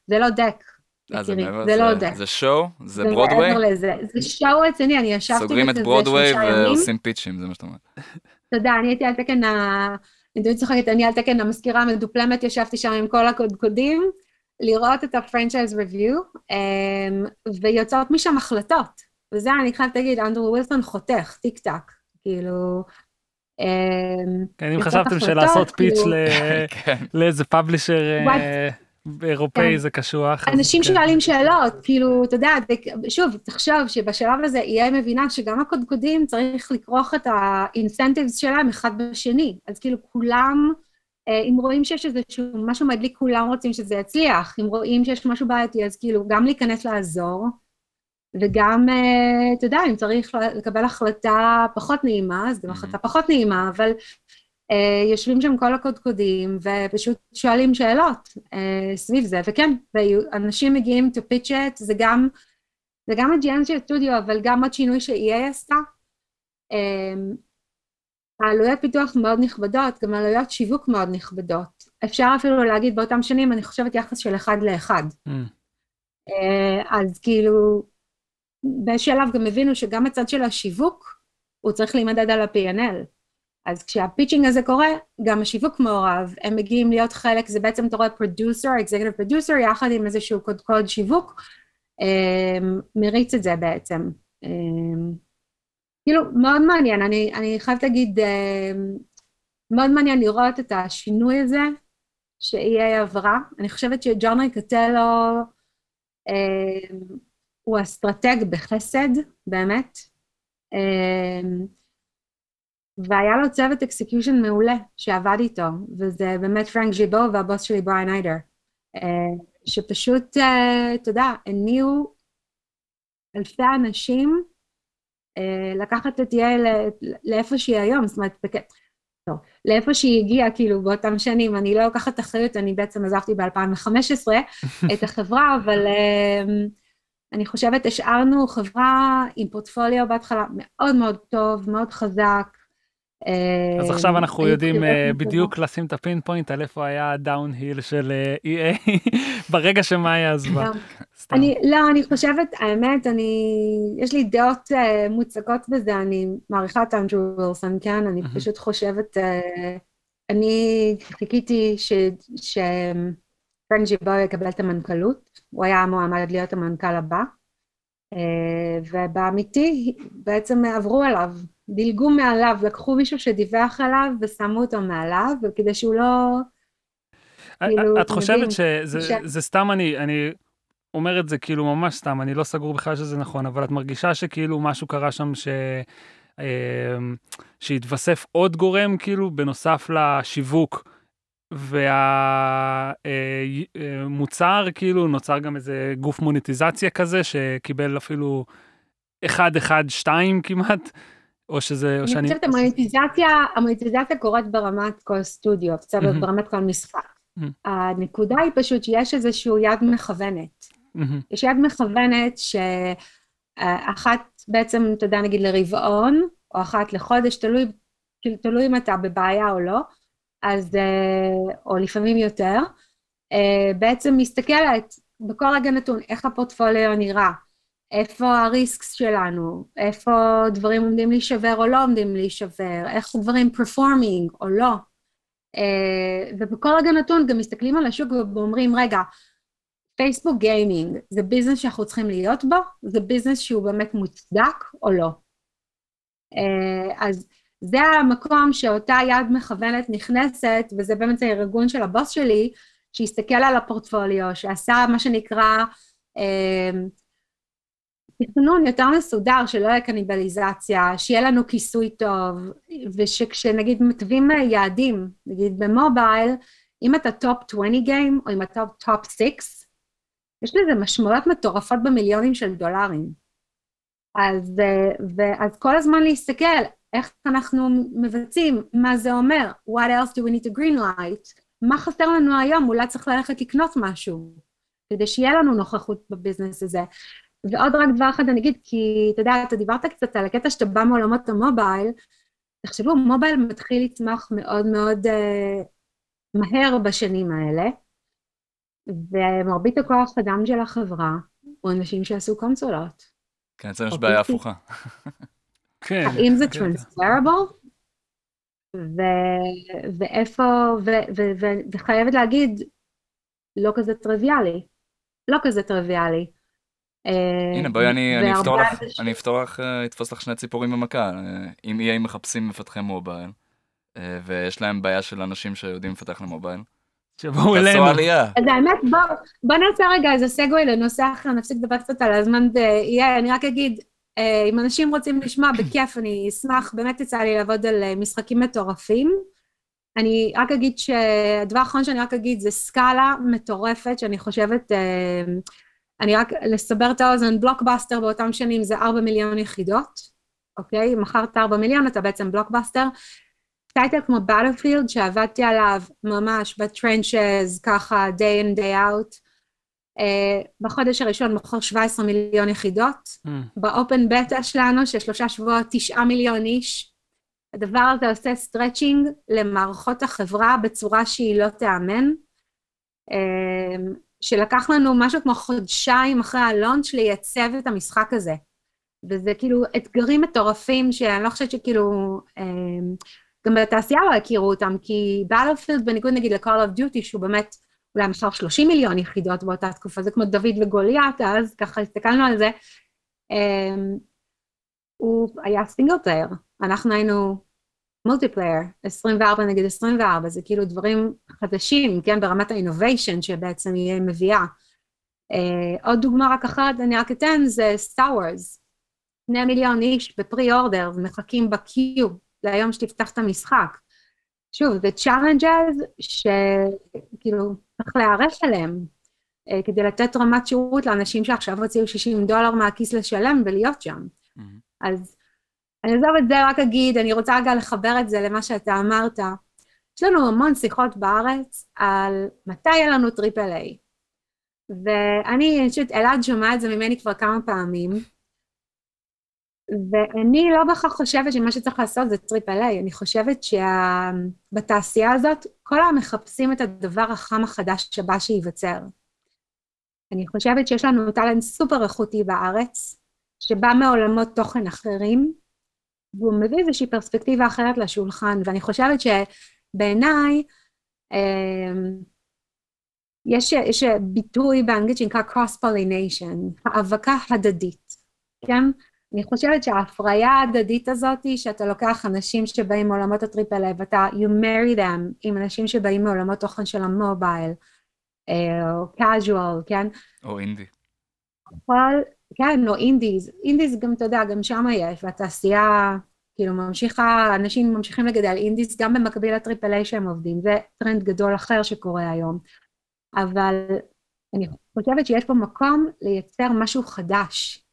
זה לא דק. אה, זה, לא דק. זה שואו? זה ברודוויי? זה שואו רציני, אני ישבתי סוגרים את ברודוויי ועושים פיצ'ים, זה מה שאתה אומר. *laughs* תודה, אני הייתי על תקן ה... אני תמיד צוחקת, אני על תקן המזכירה המדופלמת, ישבתי שם עם כל הקודקודים, לראות את ה-franchise review, um, ויוצאות משם החלטות. וזה, אני חייבת להגיד, אנדרו ווילסון חותך, טיק טק. כאילו, אמ, כן, אם חשבתם שלעשות פיץ' כאילו- *laughs* כן. לאיזה פאבלישר אה, אירופאי כן. זה קשוח. אנשים כן. שואלים שאלות, כאילו, אתה יודע, שוב, תחשוב שבשלב הזה EA מבינה שגם הקודקודים צריך לכרוך את האינסנטיבס שלהם אחד בשני. אז כאילו כולם, אם רואים שיש איזשהו משהו מדליק, כולם רוצים שזה יצליח. אם רואים שיש משהו בעייתי, אז כאילו גם להיכנס לעזור. וגם, אה, אתה יודע, אם צריך לקבל החלטה פחות נעימה, אז גם החלטה פחות נעימה, אבל uh, יושבים שם כל הקודקודים ופשוט שואלים שאלות סביב זה, וכן, ואנשים מגיעים to pitch it, זה גם, זה גם הג'יאן של סטודיו, אבל גם עוד שינוי ש-EA עשתה. העלויות פיתוח מאוד נכבדות, גם עלויות שיווק מאוד נכבדות. אפשר אפילו להגיד באותם שנים, אני חושבת יחס של אחד לאחד. Mm. Uh, אז כאילו, בשלב גם הבינו שגם הצד של השיווק, הוא צריך להימדד על ה-P&L. אז כשה pitching הזה קורה, גם השיווק מעורב, הם מגיעים להיות חלק, זה בעצם אתה רואה producer, executive producer, יחד עם איזשהו קודקוד שיווק, אמ, מריץ את זה בעצם. כאילו, מאוד מעניין, אני, אני חייבת להגיד, אמ, מאוד מעניין לראות את השינוי הזה, ש-EA עברה. אני חושבת שג'ון ריקטיאלו הוא אסטרטג בחסד, באמת. והיה לו צוות execution מעולה שעבד איתו, וזה באמת פרנק ג'יבו והבוס שלי בריין איידר, אה, שפשוט, אה, אתה יודע, הניעו אלפי אנשים אה, לקחת את EA לאיפה שהיא היום, זאת אומרת, לא, לאיפה שהיא הגיעה, כאילו, באותם שנים, אני לא לוקחת אחריות, אני בעצם עזבתי ב-2015 *laughs* את החברה, אבל אני חושבת, השארנו חברה עם פורטפוליו בהתחלה מאוד מאוד טוב, מאוד חזק, אז עכשיו אה, אנחנו יודעים אה, בדיוק לשים את הפין פוינט על איפה היה הדאון-היל של אה, EA *laughs* ברגע שמאיה עזבה. אני, לא, אני חושבת, האמת, אני, יש לי דעות מוצקות בזה, אני מעריכה את אנדרו וילסון, כן? אני פשוט חושבת, אני חיכיתי שפרנג'י בואי יקבל את המנכ"לות, הוא היה מועמד להיות המנכ"ל הבא, ובאמיתי בעצם עברו עליו. דילגו מעליו, לקחו מישהו שדיווח עליו ושמו אותו מעליו, וכדי שהוא לא... כאילו, את חושבת שזה ש... זה סתם אני, אני אומר את זה כאילו ממש סתם, אני לא סגור בכלל שזה נכון, אבל את מרגישה שכאילו משהו קרה שם ש... אמ, שהתווסף עוד גורם כאילו בנוסף לשיווק והמוצר כאילו נוצר גם איזה גוף מוניטיזציה כזה שקיבל אפילו 1-1-2 כמעט או שזה, או שאני... אני חושבת המוניטיזציה, המוניטיזציה קורית ברמת כל סטודיו, mm-hmm. ברמת כל משחק. Mm-hmm. הנקודה היא פשוט שיש איזושהי יד מכוונת. Mm-hmm. יש יד מכוונת שאחת בעצם, אתה יודע, נגיד לרבעון, או אחת לחודש, תלוי, תלוי אם אתה בבעיה או לא, אז, אה, או לפעמים יותר, אה, בעצם מסתכלת בכל רגע נתון איך הפורטפוליו נראה, איפה הריסקס שלנו, איפה דברים עומדים להישבר או לא עומדים להישבר, איך דברים פרפורמינג או לא. Uh, ובכל רגע נתון גם מסתכלים על השוק ואומרים, רגע, פייסבוק gaming זה ביזנס שאנחנו צריכים להיות בו? זה ביזנס שהוא באמת מוצדק או לא? Uh, אז זה המקום שאותה יד מכוונת נכנסת, וזה באמת הארגון של הבוס שלי, שהסתכל על הפורטפוליו, שעשה מה שנקרא uh, תכנון יותר מסודר, שלא יהיה קניבליזציה, שיהיה לנו כיסוי טוב, ושכשנגיד מתווים יעדים, נגיד במובייל, אם אתה top 20 game, או אם אתה top 6, יש לזה משמעויות מטורפות במיליונים של דולרים. אז, ואז כל הזמן להסתכל איך אנחנו מבצעים, מה זה אומר, what else do we need to green light, מה חסר לנו היום, אולי צריך ללכת לקנות משהו, כדי שיהיה לנו נוכחות בביזנס הזה. ועוד רק דבר אחד אני אגיד, כי אתה יודע, אתה דיברת קצת על הקטע שאתה בא מעולמות המובייל, תחשבו, מובייל מתחיל לצמוח מאוד מאוד uh, מהר בשנים האלה, ומרבית הכוח אדם של החברה הוא אנשים שעשו קונסולות. כן, אצלנו יש בעיה הפוכה. כן. האם זה טרנספרבל? ואיפה, וחייבת להגיד, לא כזה טריוויאלי. לא כזה טריוויאלי. אה, הנה בואי אני אפתור לך, אני אפתור לך, אה, אתפוס לך שני ציפורים במכה. אה, אם EA מחפשים מפתחי מובייל, ויש להם בעיה של אנשים שיודעים לפתח למובייל, שבואו אלינו. אז האמת, בוא נעשה רגע איזה סגווי לנושא אחר, נפסיק לדבר קצת על הזמן ב-EA, אני רק אגיד, אם אנשים רוצים לשמוע, בכיף, אני אשמח, באמת יצא לי לעבוד על משחקים מטורפים. אני רק אגיד שהדבר האחרון שאני רק אגיד זה סקאלה מטורפת, שאני חושבת... אני רק, לסבר את האוזן, בלוקבאסטר באותם שנים זה 4 מיליון יחידות, אוקיי? מכרת 4 מיליון, אתה בעצם בלוקבאסטר. title כמו Battlefield, שעבדתי עליו ממש ב trenches, ככה day in day out. Uh, בחודש הראשון מכר 17 מיליון יחידות. Mm. ב open beta שלנו, של שלושה שבועות, 9 מיליון איש. הדבר הזה עושה stretching למערכות החברה בצורה שהיא לא תיאמן. Uh, שלקח לנו משהו כמו חודשיים אחרי ה launch לייצב את המשחק הזה. וזה כאילו אתגרים מטורפים שאני לא חושבת שכאילו, אה, גם בתעשייה לא הכירו אותם, כי Battlefield בניגוד נגיד ל-Call of Duty, שהוא באמת אולי מכר 30 מיליון יחידות באותה תקופה, זה כמו דוד וגוליית, אז ככה הסתכלנו על זה, um, הוא היה single player, אנחנו היינו multiplayer, 24 נגד 24, זה כאילו דברים חדשים, כן, ברמת ה innovation שבעצם היא מביאה. Uh, עוד דוגמה רק אחת, אני רק אתן, זה סטאר וורס. שני מיליון איש ב pre-order ומחכים ב queue ליום שתפתח את המשחק. שוב, זה challenges שכאילו צריך להיערך אליהם uh, כדי לתת רמת שירות לאנשים שעכשיו הוציאו 60 דולר מהכיס לשלם ולהיות שם. Mm-hmm. אז אני אעזוב את זה, רק אגיד, אני רוצה רגע לחבר את זה למה שאתה אמרת. יש לנו המון שיחות בארץ על מתי יהיה לנו triple A. ואני, פשוט, אלעד שומע את זה ממני כבר כמה פעמים, ואני לא בהכרח חושבת שמה שצריך לעשות זה triple A, אני חושבת שבתעשייה הזאת, כולם מחפשים את הדבר החם החדש שבא שייווצר. אני חושבת שיש לנו talent סופר איכותי בארץ, שבא מעולמות תוכן אחרים, והוא מביא איזושהי פרספקטיבה אחרת לשולחן, ואני חושבת שבעיניי, אה, יש, יש ביטוי באנגלית שנקרא cross-pollination, האבקה הדדית, כן? אני חושבת שההפריה ההדדית הזאת, שאתה לוקח אנשים שבאים מעולמות הטריפל איי ואתה, you marry them עם אנשים שבאים מעולמות תוכן של המובייל, אה, או casual, כן? או אינדי. כל, כן, או אינדיז, אינדיז גם, אתה יודע, גם שם יש, והתעשייה כאילו ממשיכה, אנשים ממשיכים לגדל indies גם במקביל ל triple A שהם עובדים, זה טרנד גדול אחר שקורה היום. אבל אני חושבת שיש פה מקום לייצר משהו חדש.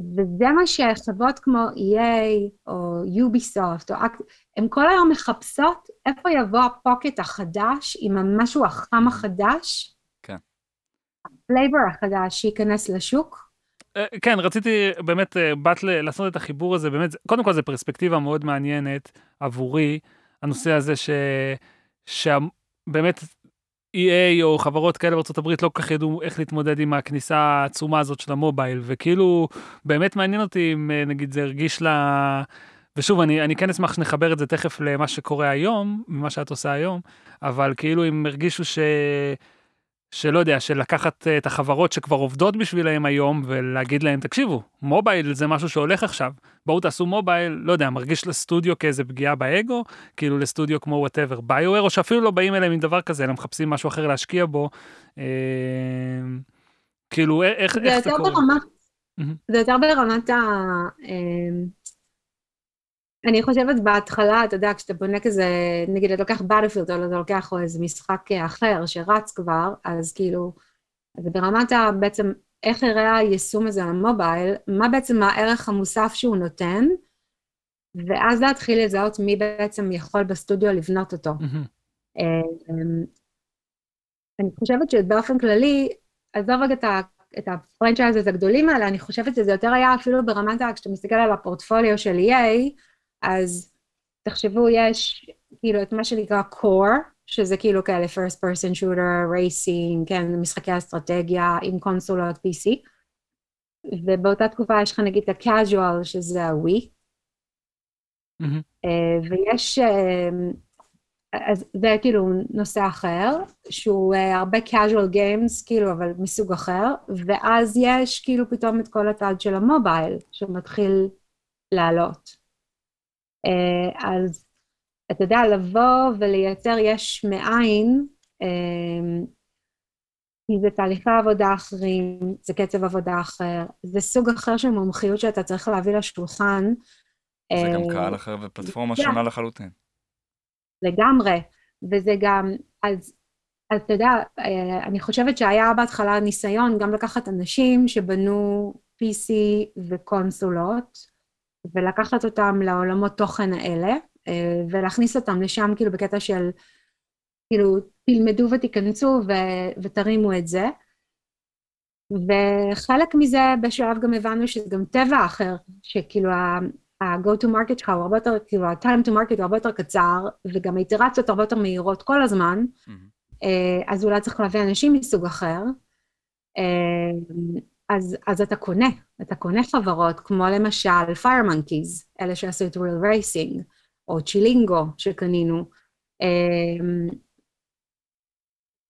וזה מה שחברות כמו EA או Ubisoft, או אקט, הן כל היום מחפשות איפה יבוא ה pocket החדש עם המשהו החם החדש, כן. ה flavor החדש שייכנס לשוק. אה, כן, רציתי באמת, אה, באת לעשות את החיבור הזה, באמת, קודם כל זו פרספקטיבה מאוד מעניינת עבורי, הנושא הזה ש... שבאמת EA או חברות כאלה הברית לא כל כך ידעו איך להתמודד עם הכניסה העצומה הזאת של המובייל, וכאילו באמת מעניין אותי אם אה, נגיד זה הרגיש לה... ושוב, אני, אני כן אשמח שנחבר את זה תכף למה שקורה היום, ממה שאת עושה היום, אבל כאילו אם הרגישו ש... שלא יודע, של לקחת אה, את החברות שכבר עובדות בשבילהם היום ולהגיד להם, תקשיבו, מובייל זה משהו שהולך עכשיו, בואו תעשו מובייל, לא יודע, מרגיש לסטודיו כאיזה פגיעה באגו, כאילו לסטודיו כמו whatever BioWare, או שאפילו לא באים אליהם עם דבר כזה, אלא מחפשים משהו אחר להשקיע בו. אה, כאילו, איך זה, איך זה קורה? ברמת, זה יותר ברמת ה... אה, אני חושבת בהתחלה, אתה יודע, כשאתה בונה כזה, נגיד אתה לוקח Battlefield, או אתה לוקח או איזה משחק אחר שרץ כבר, אז כאילו, זה ברמת ה... בעצם איך יראה היישום הזה על המובייל, מה בעצם הערך המוסף שהוא נותן, ואז להתחיל לזהות מי בעצם יכול בסטודיו לבנות אותו. Mm-hmm. אני חושבת שבאופן כללי, עזוב רגע את ה... את ה franchises הגדולים האלה, אני חושבת שזה יותר היה אפילו ברמת ה... כשאתה מסתכל על הפורטפוליו של EA, אז תחשבו, יש כאילו את מה שנקרא core, שזה כאילו כאלה first person shooter, racing, כן, משחקי אסטרטגיה עם קונסולות PC, ובאותה תקופה יש לך נגיד את ה-casual, שזה ה-Wii, mm-hmm. ויש, אה, אז זה כאילו נושא אחר, שהוא אה, הרבה casual games, כאילו, אבל מסוג אחר, ואז יש כאילו פתאום את כל הצד של המובייל, שמתחיל לעלות. אה, אז אתה יודע, לבוא ולייצר יש מאין, אה, כי זה תהליכי עבודה אחרים, זה קצב עבודה אחר, זה סוג אחר של מומחיות שאתה צריך להביא לשולחן. זה גם אה, קהל אחר ופלטפורמה שונה לחלוטין. לגמרי, וזה גם, אז, אז אתה יודע, אני חושבת שהיה בהתחלה ניסיון גם לקחת אנשים שבנו PC וקונסולות, ולקחת אותם לעולמות תוכן האלה, אה, ולהכניס אותם לשם כאילו בקטע של, כאילו, תלמדו ותיכנסו ו- ותרימו את זה. וחלק מזה בשלב גם הבנו שזה גם טבע אחר, שכאילו ה-go to market שלך הוא הרבה יותר, כאילו ה-time to market הוא הרבה יותר קצר, וגם האיטרציות הרבה יותר מהירות כל הזמן, mm-hmm. אז אולי צריך להביא אנשים מסוג אחר. אה, אז, אז אתה קונה, אתה קונה חברות כמו למשל Fire Monkeys, אלה שעשו את real racing, או צ'ילינגו שקנינו. אמ,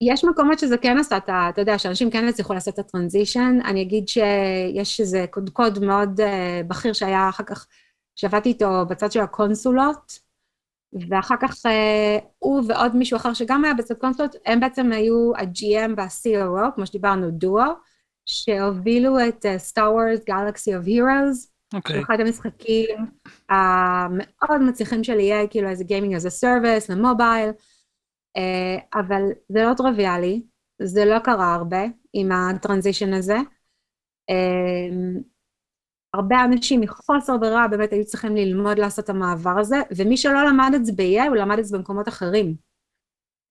יש מקומות שזה כן עשה את ה... אתה יודע, שאנשים כן הצליחו לעשות את הטרנזישן. אני אגיד שיש איזה קודקוד מאוד uh, בכיר שהיה אחר כך, שעבדתי איתו בצד של הקונסולות, ואחר כך uh, הוא ועוד מישהו אחר שגם היה בצד קונסולות, הם בעצם היו ה-GM וה-COO, כמו שדיברנו, דואו, שהובילו את Star Wars Galaxy of Heroes, שהוא אחד המשחקים המאוד מצליחים של EA, כאילו איזה gaming as a service למובייל. אה, אבל זה לא טריוויאלי, זה לא קרה הרבה עם ה transition הזה. אה, הרבה אנשים מחוסר ברירה באמת היו צריכים ללמוד לעשות את המעבר הזה, ומי שלא למד את זה ב-EA, הוא למד את זה במקומות אחרים.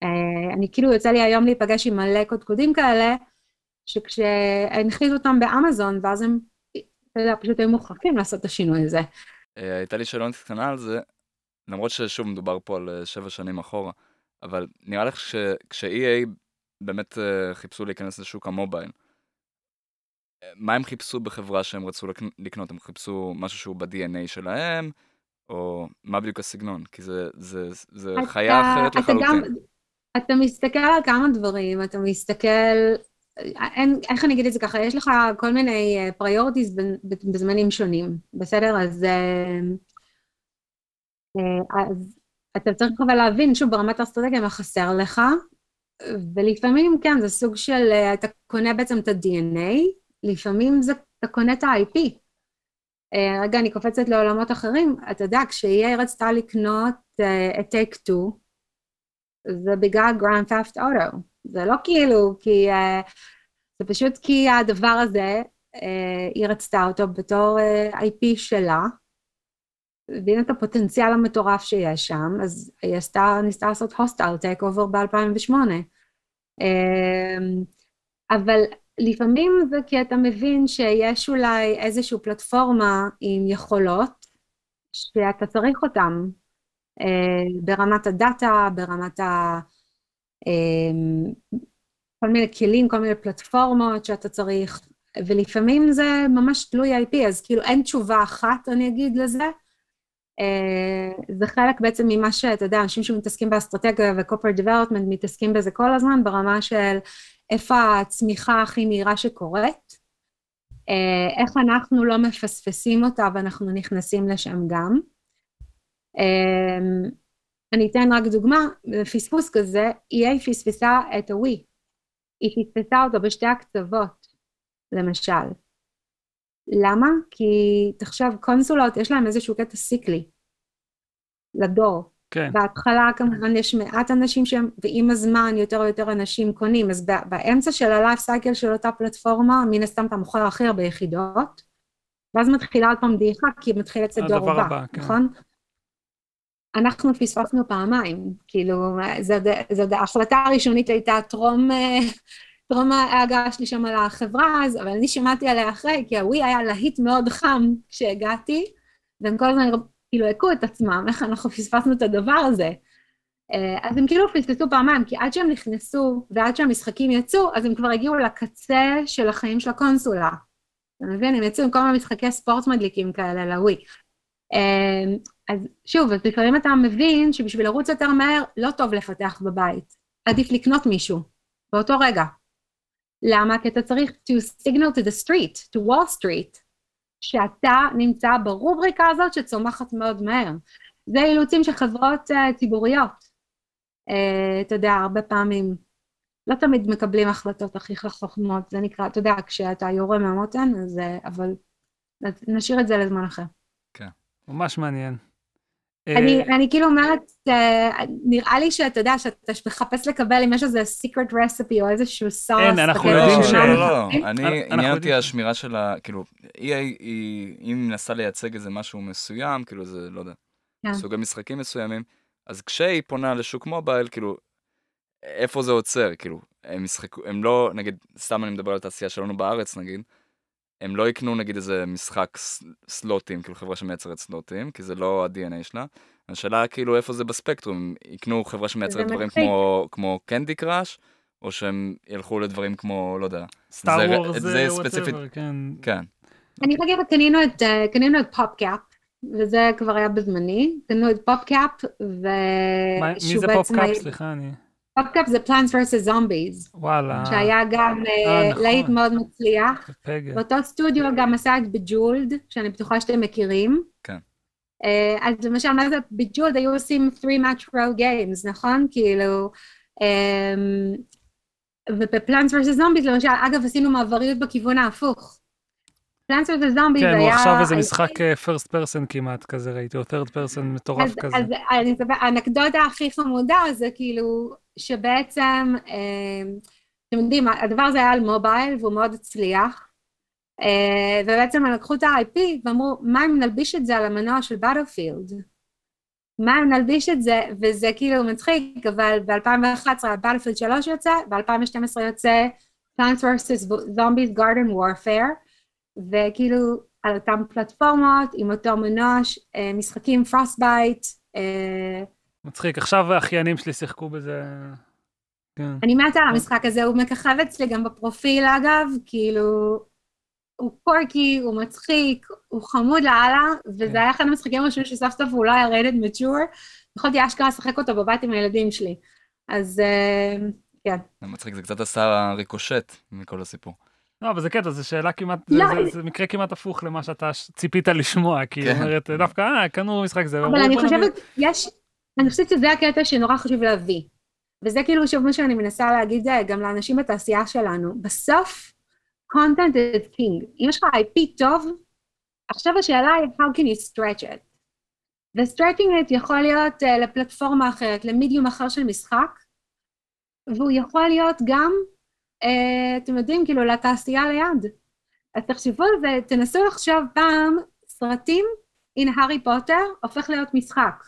אה, אני כאילו, יוצא לי היום להיפגש עם מלא קודקודים כאלה, שכשהנחיתו אותם באמזון, ואז הם, אתה יודע, פשוט היו מוכרחים לעשות את השינוי הזה. הייתה לי שאלה קטנה על זה, למרות ששוב מדובר פה על שבע שנים אחורה. אבל נראה לך שכש-EA באמת uh, חיפשו להיכנס לשוק המובייל, מה הם חיפשו בחברה שהם רצו לקנות? הם חיפשו משהו שהוא ב-DNA שלהם, או מה בדיוק הסגנון? כי זה, זה, זה אתה, חיה אחרת לחלוטין. גם, אתה מסתכל על כמה דברים, אתה מסתכל, אין, איך אני אגיד את זה ככה, יש לך כל מיני פריורטיז אה, בזמנים שונים, בסדר? אז, אה, אז אתה צריך אבל להבין, שוב, ברמת האסטרטגיה, מה חסר לך, ולפעמים, כן, זה סוג של, אה, אתה קונה בעצם את ה-DNA, לפעמים זה, אתה קונה את ה-IP. אה, רגע, אני קופצת לעולמות אחרים, אתה יודע, כשהיא רצתה לקנות uh, את Take 2, זה בגלל Grand Theft Auto. זה לא כאילו, כי... Uh, זה פשוט כי הדבר הזה, uh, היא רצתה אותו בתור uh, IP שלה, הבינה את הפוטנציאל המטורף שיש שם, אז היא עשתה, ניסתה לעשות hostile takeover ב-2008. אבל לפעמים זה כי אתה מבין שיש אולי איזושהי פלטפורמה עם יכולות שאתה צריך אותן אה, ברמת הדאטה, ברמת ה... אה, כל מיני כלים, כל מיני פלטפורמות שאתה צריך, ולפעמים זה ממש תלוי IP, אז כאילו אין תשובה אחת, אני אגיד לזה, אה, זה חלק בעצם ממה שאתה יודע, אנשים שמתעסקים באסטרטגיה ו-corporate development מתעסקים בזה כל הזמן ברמה של איפה הצמיחה הכי מהירה שקורית, אה, איך אנחנו לא מפספסים אותה ואנחנו נכנסים לשם גם. אני אתן רק דוגמה, בפספוס כזה, EA פספסה את הווי. היא פספסה אותו בשתי הקצוות, למשל. למה? כי תחשב, קונסולות יש להם איזשהו קטע סיקלי לדור. כן. בהתחלה כמובן יש מעט אנשים שהם, ועם הזמן יותר ויותר אנשים קונים, אז באמצע של הלייף סייקל של אותה פלטפורמה, מן הסתם אתה מוכר הכי הרבה יחידות, ואז מתחילה עוד פעם דעיכה, כי מתחיל לצאת דור הבא, הבא כן. נכון? אנחנו פספסנו פעמיים, כאילו, זו ההחלטה הראשונית הייתה טרום אה, טרום ההגעה שלי שם על החברה, אז, אבל אני שמעתי עליה אחרי, כי הווי היה להיט מאוד חם כשהגעתי, והם כל הזמן כאילו הכו את עצמם, איך אנחנו פספסנו את הדבר הזה. אה, אז הם כאילו פספסו פעמיים, כי עד שהם נכנסו ועד שהמשחקים יצאו, אז הם כבר הגיעו לקצה של החיים של הקונסולה. אתה מבין? הם יצאו עם כל מיני משחקי ספורט מדליקים כאלה לווי. אה, אז שוב, לפעמים אתה מבין שבשביל לרוץ יותר מהר, לא טוב לפתח בבית. עדיף לקנות מישהו, באותו רגע. למה? כי אתה צריך to signal to the street, to wall street, שאתה נמצא ברובריקה הזאת שצומחת מאוד מהר. זה אילוצים של חברות uh, ציבוריות. Uh, אתה יודע, הרבה פעמים לא תמיד מקבלים החלטות הכי חכמות, זה נקרא, אתה יודע, כשאתה יורה מהמותן, אז, uh, אבל נשאיר את זה לזמן אחר. ממש מעניין. אני, אה, אני כאילו אומרת, אה, נראה לי שאתה יודע, שאתה מחפש לקבל אם יש איזה secret recipe או איזשהו סוס. אין, אנחנו יודעים ש... לא, לא, לא, אני, עניין אותי השמירה של ה... כאילו, היא, היא, היא מנסה לייצג איזה משהו מסוים, כאילו זה, לא יודע, כן. סוגי משחקים מסוימים, אז כשהיא פונה לשוק מובייל, כאילו, איפה זה עוצר, כאילו, הם ישחקו, הם לא, נגיד, סתם אני מדבר על התעשייה שלנו בארץ, נגיד, הם לא יקנו נגיד איזה משחק סלוטים, כאילו חברה שמייצרת סלוטים, כי זה לא ה-DNA שלה. השאלה כאילו איפה זה בספקטרום, יקנו חברה שמייצרת דברים כמו, כמו Candy Crush, או שהם ילכו לדברים כמו, לא יודע. Star Wars זה ספציפית. כן. כן. אני אגיד, קנינו את, אה, קנינו את PopCap, וזה כבר היה בזמני, קנו את PopCap, מה- מי ושהוא זה בעצם PopCap? היה- סליחה, אני... PopCap זה Plants vs. Zombies, וואלה. שהיה גם אה, אה, נכון. להיט מאוד מצליח. באותו סטודיו גם עשה את Bejeweled, שאני בטוחה שאתם מכירים. כן. אה, אז למשל, מה זה Bejeweled היו עושים 3 match row games, נכון? כאילו, וב Plants vs. Zombies למשל, אגב, עשינו מעבריות בכיוון ההפוך. פלאנס vs. זומביז כן, היה... הוא עכשיו איזה משחק אה, first person כמעט כזה ראיתי, או third person מטורף כזה. אז האנקדוטה הכי חמודה זה כאילו שבעצם, אה, אתם יודעים, הדבר הזה היה על מובייל והוא מאוד הצליח, אה, ובעצם הם לקחו את ה-IP ואמרו, מה אם נלביש את זה על המנוע של באטלפילד? מה אם נלביש את זה, וזה כאילו מצחיק, אבל ב-2011 באטלפילד 3 יוצא, ב-2012 יוצא Plants vs. Zombies Garden Warfare, וכאילו על אותן פלטפורמות, עם אותו מנוע, אה, משחקים Frostbite. מצחיק, עכשיו האחיינים שלי שיחקו בזה. כן. אני מתה על המשחק הזה, הוא מככב אצלי גם בפרופיל אגב, כאילו, הוא quirky, הוא מצחיק, הוא חמוד לאללה, כן. וזה היה אחד המשחקים הראשונים שסוף סוף הוא לא היה rated mature, יכולתי אשכרה לשחק אותו בבית עם הילדים שלי. אז אה, כן. זה מצחיק, זה קצת עשה ריקושט מכל הסיפור. לא, אבל זה קטע, זו שאלה כמעט, זה- לא, זה- זה מקרה כמעט הפוך למה שאתה ציפית לשמוע, כי היא כן. אומרת, דווקא, אה, קנו משחק זה, אבל אני "בוא נביא-" חושבת, יש, אני חושבת שזה הקטע שנורא חשוב להביא. וזה כאילו שוב מה שאני מנסה להגיד אה, גם לאנשים בתעשייה שלנו. בסוף, content is king. אם יש לך IP טוב, עכשיו השאלה היא how can you stretch it. ו-stretching it יכול להיות uh, לפלטפורמה אחרת, למדיום אחר של משחק, והוא יכול להיות גם, אתם יודעים, כאילו לתעשייה ליד. אז תחשבו על זה, תנסו לחשוב פעם, סרטים הנה הארי פוטר הופך להיות משחק.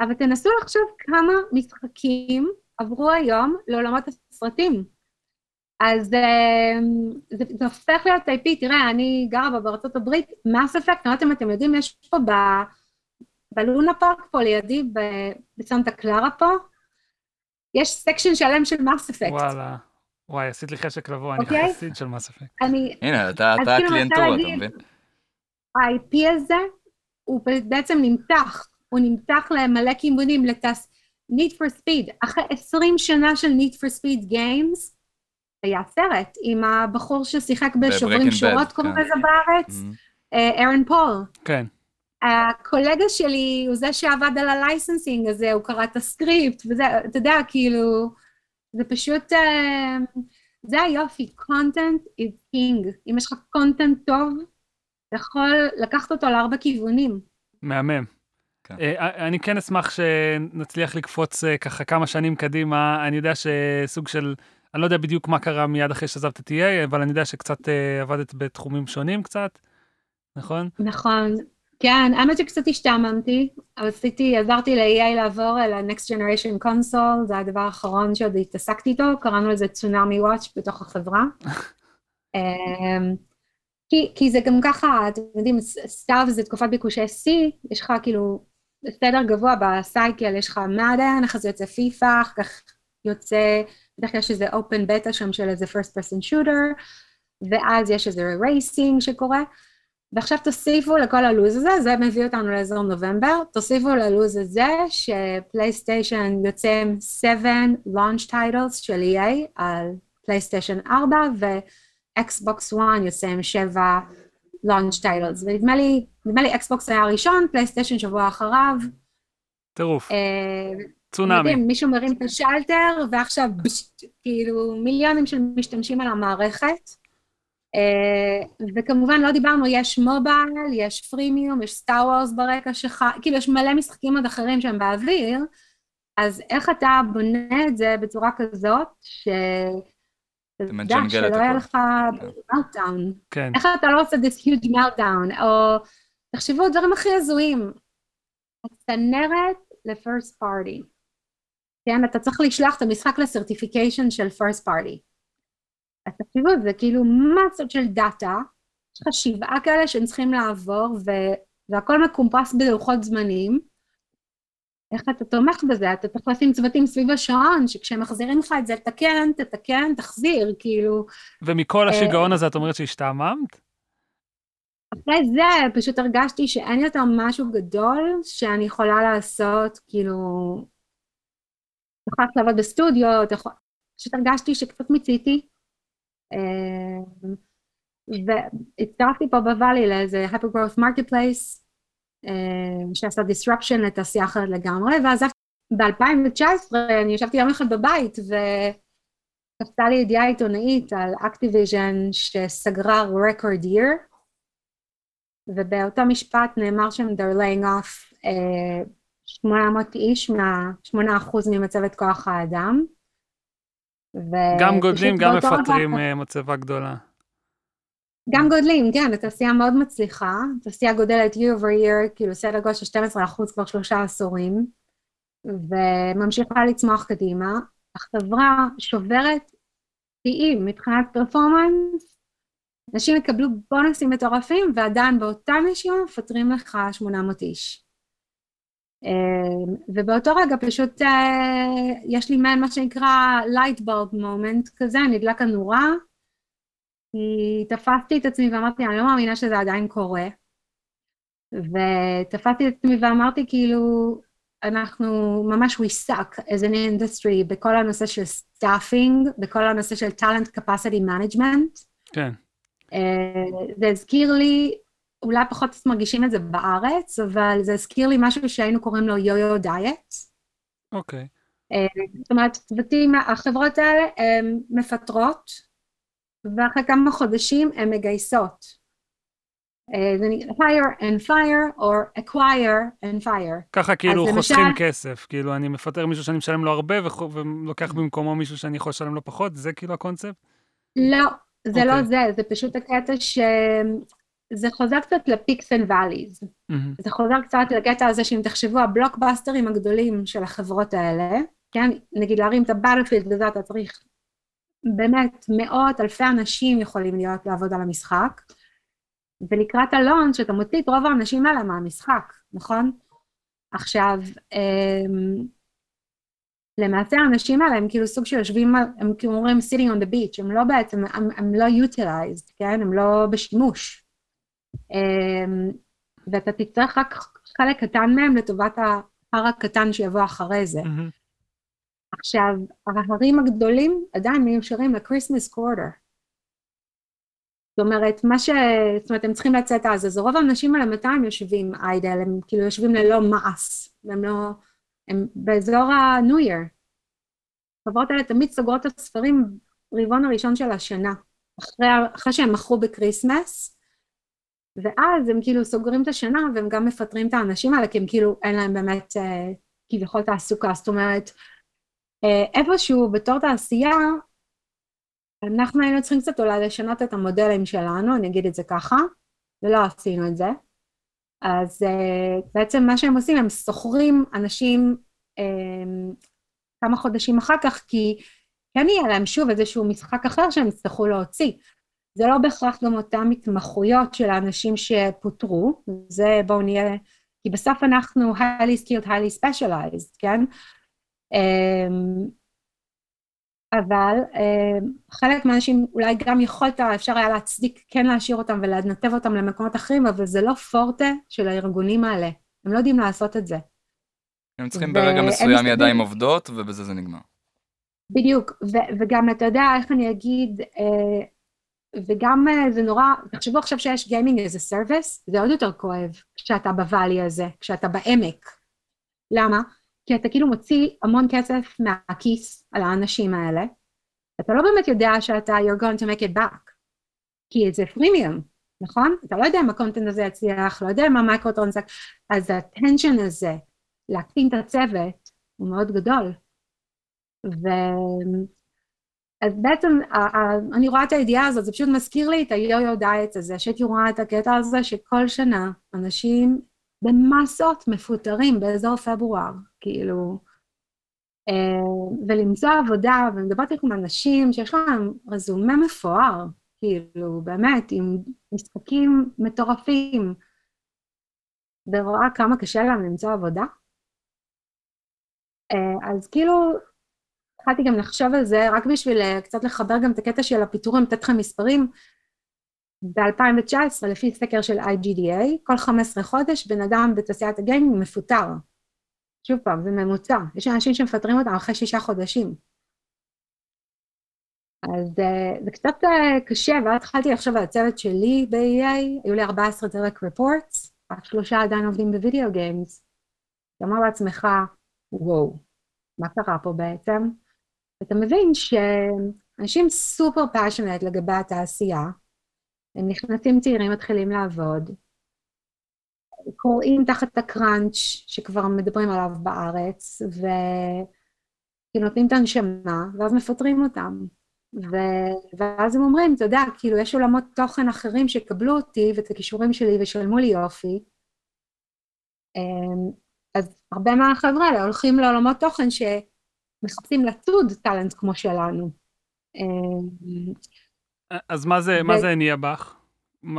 אבל תנסו לחשוב כמה משחקים עברו היום לעולמות הסרטים. אז אה, זה, זה הופך להיות IP, תראה, אני גרה בה בארצות הברית, מס אפקט, אני לא אם אתם יודעים, יש פה ב, בלונה פארק פה לידי, בסנטה קלרה פה, יש סקשן שלם של מס אפקט. וואלה. וואי, עשית לי חשק לבוא, אני אוקיי. חסיד של מס אפקט. הנה, אתה אז אתה כאילו, הקליינטורה, אתה מבין? ה-IP הזה הוא בעצם נמתח, הוא נמתח למלא כיוונים לטס... Need for Speed, אחרי 20 שנה של Need for Speed Games, היה סרט עם הבחור ששיחק בשוברים שורות, Bad, קוראים כן. לזה בארץ, Mhm. אה, ארן פול. כן. הקולגה שלי הוא זה שעבד על ה licensing הזה, הוא קרא את הסקריפט, וזה, אתה יודע, כאילו, זה פשוט, אה, זה היופי, content is king. אם יש לך content טוב, אתה יכול לקחת אותו לארבע כיוונים. מהמם. כן. אה, אני כן אשמח שנצליח לקפוץ אה, ככה כמה שנים קדימה. אני יודע שסוג של, אני לא יודע בדיוק מה קרה מיד אחרי שעזבת את EA, אבל אני יודע שקצת אה, עבדת בתחומים שונים קצת, נכון? נכון. כן, האמת שקצת השתעממתי, אבל עשיתי, עזרתי ל-EA לעבור אל ה-Next Generation Console, זה הדבר האחרון שעוד התעסקתי איתו, קראנו לזה צונאמי וואץ' בתוך החברה. *laughs* אמ, כי, כי זה גם ככה, אתם יודעים, סתיו זה תקופת ביקושי שיא, יש לך כאילו סדר גבוה בסייקל, יש לך מאדן, אחרי זה יוצא פיפא, אחר כך יוצא, בדרך כלל יש איזה open beta שם של איזה first person shooter, ואז יש איזה racing שקורה. ועכשיו תוסיפו לכל הלו"ז הזה, זה מביא אותנו לאזור נובמבר, תוסיפו ללו"ז הזה ש PlayStation יוצא עם 7 launch titles של EA על PlayStation 4 ו Xbox 1 יוצא עם 7 launch titles, ונדמה לי, נדמה לי Xbox היה הראשון, PlayStation שבוע אחריו, טירוף, אה, צונאמי. מישהו מרים את השלטר ועכשיו כאילו מיליונים של משתמשים על המערכת. Uh, וכמובן לא דיברנו, יש מובייל, יש פרימיום, יש סטאר וורס ברקע שלך, כאילו יש מלא משחקים עוד אחרים שהם באוויר, אז איך אתה בונה את זה בצורה כזאת, ש... אתה יודע, שלא יהיה. לך מלטאון. כן, איך אתה לא עושה this huge meltdown, או תחשבו דברים הכי הזויים. הצנרת ל-first party. כן, אתה צריך לשלוח את המשחק לסרטיפיקיישן של first party. אז תחשבו, זה כאילו מסות של דאטה, יש לך שבעה כאלה שהם צריכים לעבור, ו- והכל מקומפס בלוחות זמנים. איך אתה תומך בזה? אתה צריך לשים צוותים סביב השעון, שכשהם מחזירים לך את זה, תתקן, תתקן, תחזיר, כאילו, ומכל אה, השיגעון הזה את אומרת שהשתעממת? אחרי זה פשוט הרגשתי שאין יותר משהו גדול שאני יכולה לעשות, כאילו... יכולה לעבוד בסטודיו, יכול... פשוט הרגשתי שקצת מיציתי. אה, והצטרפתי פה בוואלי לאיזה hypergrowth marketplace, אה, שעשה disruption לתעשייה אחרת לגמרי, ואז ב-2019 אני ישבתי יום אחד בבית וקפצה לי ידיעה עיתונאית על אקטיביז'ן שסגרה record year, ובאותו משפט נאמר שם they're laying off uh, 800 איש מה 8% ממצבת כוח האדם. גם גודלים, גם מפטרים רגע, מצבה גדולה. גם גודלים, כן, התעשייה מאוד מצליחה, התעשייה גודלת year over year, כאילו סדר גודל של 12% כבר שלושה עשורים, וממשיכה לצמוח קדימה. החברה שוברת שיאים מבחינת פרפורמנס, אנשים יקבלו בונוסים מטורפים, ועדיין באותה נשימה מפטרים לך 800 איש. אמ, ובאותו רגע פשוט אה, יש לי מעין מה שנקרא light bulb moment כזה, נדלק הנורה, כי תפסתי את עצמי ואמרתי, אני לא מאמינה שזה עדיין קורה. ותפסתי את עצמי ואמרתי, כאילו, אנחנו ממש we suck as an industry בכל הנושא של staffing, בכל הנושא של talent capacity management. כן. Uh, זה הזכיר לי, אולי פחות מרגישים את זה בארץ, אבל זה הזכיר לי משהו שהיינו קוראים לו יו-יו דיאט. אוקיי. זאת אומרת, צוותים, החברות האלה הן מפטרות, ואחרי כמה חודשים הן מגייסות. אה, זה נקרא fire and fire, or acquire and fire. ככה כאילו חוסכים למשל... כסף, כאילו אני מפטר מישהו שאני משלם לו הרבה ולוקח במקומו מישהו שאני יכול לשלם לו פחות, זה כאילו הקונספט? לא, זה okay. לא אוקיי. זה, זה פשוט הקטע שזה חוזר קצת ל peaks and valleys. זה חוזר קצת לקטע הזה שאם תחשבו, הבלוקבאסטרים הגדולים של החברות האלה, כן, נגיד להרים את ה Battlefield וזה אתה צריך באמת מאות אלפי אנשים יכולים להיות לעבוד על המשחק, ולקראת ה launch, שאתה מוציא את רוב האנשים האלה מהמשחק, נכון? עכשיו, אמ, למעשה האנשים האלה הם כאילו סוג של יושבים, הם כאילו אומרים sitting on the beach, הם לא בעצם, הם, הם לא utilized, כן? הם לא בשימוש. Um, ואתה תצטרך רק חלק קטן מהם לטובת ההר הקטן שיבוא אחרי זה. Mm-hmm. עכשיו, ההרים הגדולים עדיין מיושרים ל-Christmas quarter. זאת אומרת, מה ש... זאת אומרת, הם צריכים לצאת אז, אז רוב האנשים האלה, מתי הם יושבים idle? הם כאילו יושבים ללא מעש, הם לא... הם באזור ה-New Year. החברות האלה תמיד סוגרות את הספרים רבעון הראשון של השנה, אחרי, אחרי שהם מכרו בקריסמס, ואז הם כאילו סוגרים את השנה והם גם מפטרים את האנשים האלה, כי הם כאילו אין להם באמת אה, כביכול תעסוקה, זאת אומרת, אה, איפשהו בתור תעשייה, אנחנו היינו צריכים קצת אולי לשנות את המודלים שלנו, אני אגיד את זה ככה, ולא עשינו את זה. אז uh, בעצם מה שהם עושים, הם שוכרים אנשים um, כמה חודשים אחר כך, כי כן יהיה להם שוב איזשהו משחק אחר שהם יצטרכו להוציא. זה לא בהכרח גם אותן התמחויות של האנשים שפוטרו, זה בואו נהיה, כי בסוף אנחנו highly skilled, highly specialized, כן? Um, אבל uh, חלק מהאנשים אולי גם יכולת, אפשר היה להצדיק כן להשאיר אותם ולנתב אותם למקומות אחרים, אבל זה לא פורטה של הארגונים האלה, הם לא יודעים לעשות את זה. הם צריכים ברגע מסוים ידיים עובדות, ובזה זה נגמר. בדיוק, ו- וגם אתה יודע איך אני אגיד, uh, וגם uh, זה נורא, תחשבו עכשיו שיש gaming as a service, זה עוד יותר כואב כשאתה ב-valley הזה, כשאתה בעמק. למה? כי אתה כאילו מוציא המון כסף מהכיס על האנשים האלה, אתה לא באמת יודע שאתה you're going to make it back, כי זה פרימיום, נכון? אתה לא יודע אם ה-content הזה יצליח, לא יודע אם ה-micro transac, אז ה-tension הזה, להקטין את הצוות, הוא מאוד גדול. ו... אז בעצם אני רואה את הידיעה הזאת, זה פשוט מזכיר לי את היו-יו דיאט הזה, שהייתי רואה את הקטע הזה שכל שנה אנשים במסות מפוטרים באזור פברואר, כאילו, אה, ולמצוא עבודה, ומדברת עם אנשים שיש להם רזומה מפואר, כאילו, באמת, עם משחקים מטורפים, ורואה כמה קשה להם למצוא עבודה. אה, אז כאילו, התחלתי גם לחשוב על זה, רק בשביל אה, קצת לחבר גם את הקטע של הפיטורים, לתת לכם מספרים. ב-2019, לפי סקר של IGDA, כל 15 חודש בן אדם בתעשיית הגיימינג מפוטר. שוב פעם, זה ממוצע. יש אנשים שמפטרים אותם אחרי שישה חודשים. אז uh, זה קצת uh, קשה, ואז התחלתי לחשוב על הצוות שלי ב-EA, היו לי 14 direct reports, רק שלושה עדיין עובדים ב-video games. אתה אומר לעצמך, וואו, מה קרה פה בעצם? אתה מבין שאנשים super passionate לגבי התעשייה, הם נכנסים צעירים, מתחילים לעבוד, קוראים תחת הקראנץ' שכבר מדברים עליו בארץ, ונותנים את הנשמה, ואז מפטרים אותם. ו... ואז הם אומרים, אתה יודע, כאילו, יש עולמות תוכן אחרים שיקבלו אותי ואת הכישורים שלי ושלמו לי יופי. אמ, אז הרבה מהחבר'ה האלה הולכים לעולמות תוכן שמחפשים לצוד טאלנט כמו שלנו. אמ, אז מה זה, ו... מה זה הניע בך?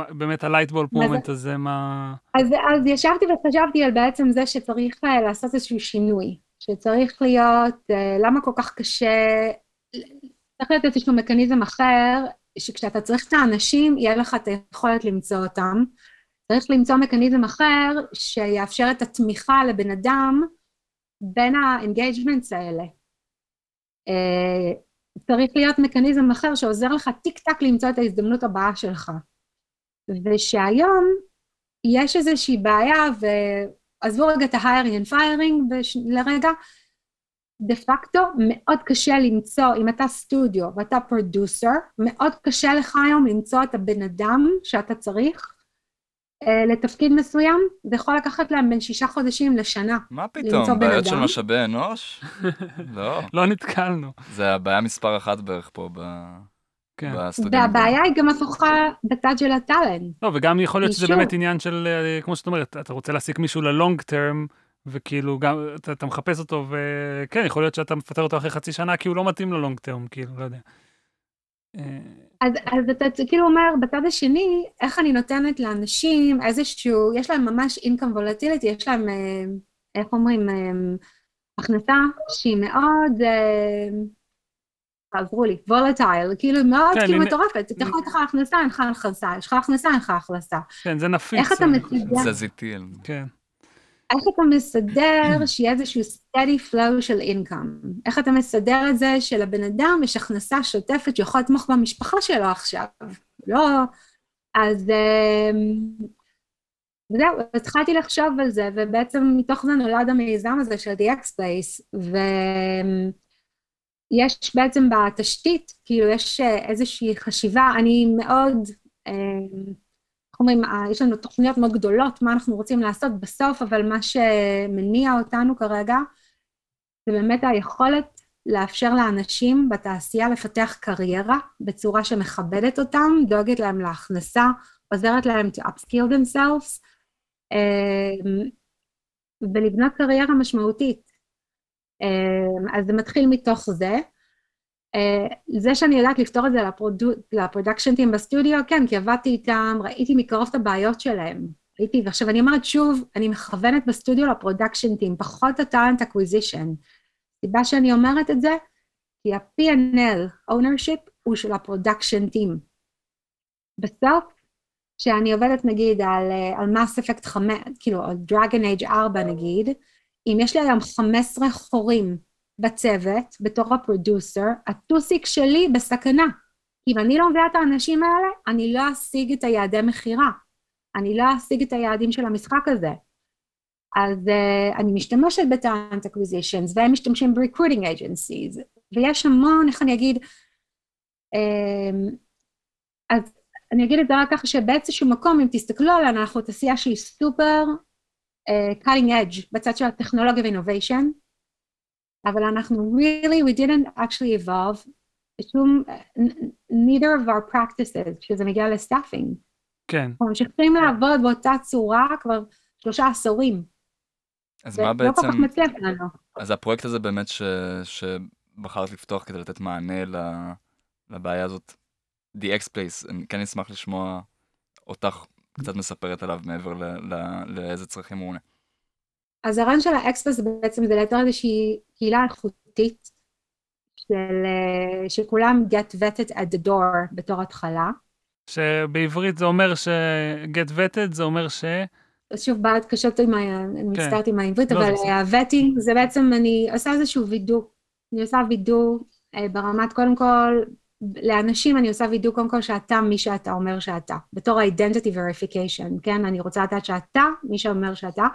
באמת ה-lightbulb moment הזה, מה... אז, אז ישבתי וחשבתי על בעצם זה שצריך uh, לעשות איזשהו שינוי, שצריך להיות, uh, למה כל כך קשה, צריך להיות איזשהו מכניזם אחר, שכשאתה צריך את האנשים, יהיה לך את היכולת למצוא אותם. צריך למצוא מכניזם אחר שיאפשר את התמיכה לבן אדם בין ה-engagements האלה. Uh, צריך להיות מכניזם אחר שעוזר לך tick tack למצוא את ההזדמנות הבאה שלך. ושהיום יש איזושהי בעיה, ועזבו רגע את ה-hiring and firing בש... לרגע, דה פקטו מאוד קשה למצוא, אם אתה סטודיו ואתה producer, מאוד קשה לך היום למצוא את הבן אדם שאתה צריך אה, לתפקיד מסוים, זה יכול לקחת להם בין שישה חודשים לשנה. מה פתאום, בעיות של משאבי אנוש? *laughs* לא. לא נתקלנו. זה הבעיה מספר אחת בערך פה ב... כן. והבעיה היא גם הפוכה בצד של הטאלנט. לא, וגם יכול להיות שזה באמת עניין של, אה, כמו שאת אומרת, אתה רוצה להעסיק מישהו ללונג טרם, וכאילו גם, אתה, אתה מחפש אותו, וכן, יכול להיות שאתה מפטר אותו אחרי חצי שנה, כי הוא לא מתאים ללונג טרם, כאילו, לא יודע. אה, אז, אז אתה כאילו אומר, בצד השני, איך אני נותנת לאנשים איזשהו, יש להם ממש income volatility, יש להם, אה, איך אומרים, הכנסה שהיא מאוד... תעזרו לי, וולטייל, כאילו מאוד כן, כאילו מטורפת, אתה יכול לך הכנסה, אין לך הכנסה, יש לך הכנסה, אין לך הכנסה. כן, זה נפיץ. איך אתה מסדר... תזזיתי. כן. איך אתה מסדר *clears throat* שיהיה איזשהו steady flow של income? איך אתה מסדר את זה שלבן אדם יש הכנסה שוטפת שיכול לתמוך במשפחה שלו עכשיו? לא... אז... אמ, וזהו, התחלתי לחשוב על זה, ובעצם מתוך זה נולד המיזם הזה של The X Place, ו... יש בעצם בתשתית, כאילו יש אה, איזושהי חשיבה, אני מאוד, איך אומרים, יש לנו תוכניות מאוד גדולות, מה אנחנו רוצים לעשות בסוף, אבל מה שמניע אותנו כרגע, זה באמת היכולת לאפשר לאנשים בתעשייה לפתח קריירה בצורה שמכבדת אותם, דואגת להם להכנסה, עוזרת להם to upskill themselves, ולבנות קריירה משמעותית. אמ, אז זה מתחיל מתוך זה. זה שאני יודעת לפתור את זה ל-production team בסטודיו, כן, כי עבדתי איתם, ראיתי מקרוב את הבעיות שלהם. ראיתי, ועכשיו אני אומרת שוב, אני מכוונת בסטודיו ל-production team, פחות ה-talent acquisition. הסיבה שאני אומרת את זה, כי ה-P&L, ownership, הוא של ה-production team. בסוף, כשאני עובדת נגיד על, אה, על Mass Effect 5, כאילו, על Dragon Age 4 נגיד, אם יש לי היום 15 חורים בצוות, בתור ה-producer, הטוסיק שלי בסכנה. אם אני לא מביאה את האנשים האלה, אני לא אשיג את היעדי מכירה. אני לא אשיג את היעדים של המשחק הזה. אז uh, אני משתמשת בטאנט אקוויזישנס, והם משתמשים ב-recruiting agencies, ויש המון, איך אני אגיד, um, אז אני אגיד את זה רק ככה שבאיזשהו מקום, אם תסתכלו עלינו, אנחנו תעשייה שהיא super uh, cutting edge בצד של הטכנולוגיה ו-innovation, אבל אנחנו really, we didn't actually evolve שום, neither of our practices, כשזה מגיע ל-staffing. כן. אנחנו ממשיכים לעבוד באותה צורה כבר שלושה עשורים. אז מה בעצם... לא כל כך מצליח לנו. אז הפרויקט הזה באמת ש... שבחרת לפתוח כדי לתת מענה לבעיה הזאת, The X Place, אני כן אשמח לשמוע אותך קצת מספרת עליו מעבר ל, ל, לאיזה צרכים הוא עונה. אז הרעיון של האקספרס בעצם זה ליתר איזושהי קהילה איכותית של, שכולם get vetted at the door בתור התחלה. שבעברית זה אומר ש... get vetted זה אומר ש... שוב, בעיות קשות עם ה... אני מצטערת עם העברית, לא, אבל. ה-vetting זה בעצם, אני עושה איזשהו וידוא. אני עושה וידוא אה, ברמת, קודם כל, לאנשים אני עושה וידוא קודם כל שאתה מי שאתה אומר שאתה. בתור ה-identity verification, כן? אני רוצה לדעת שאתה מי שאומר שאתה.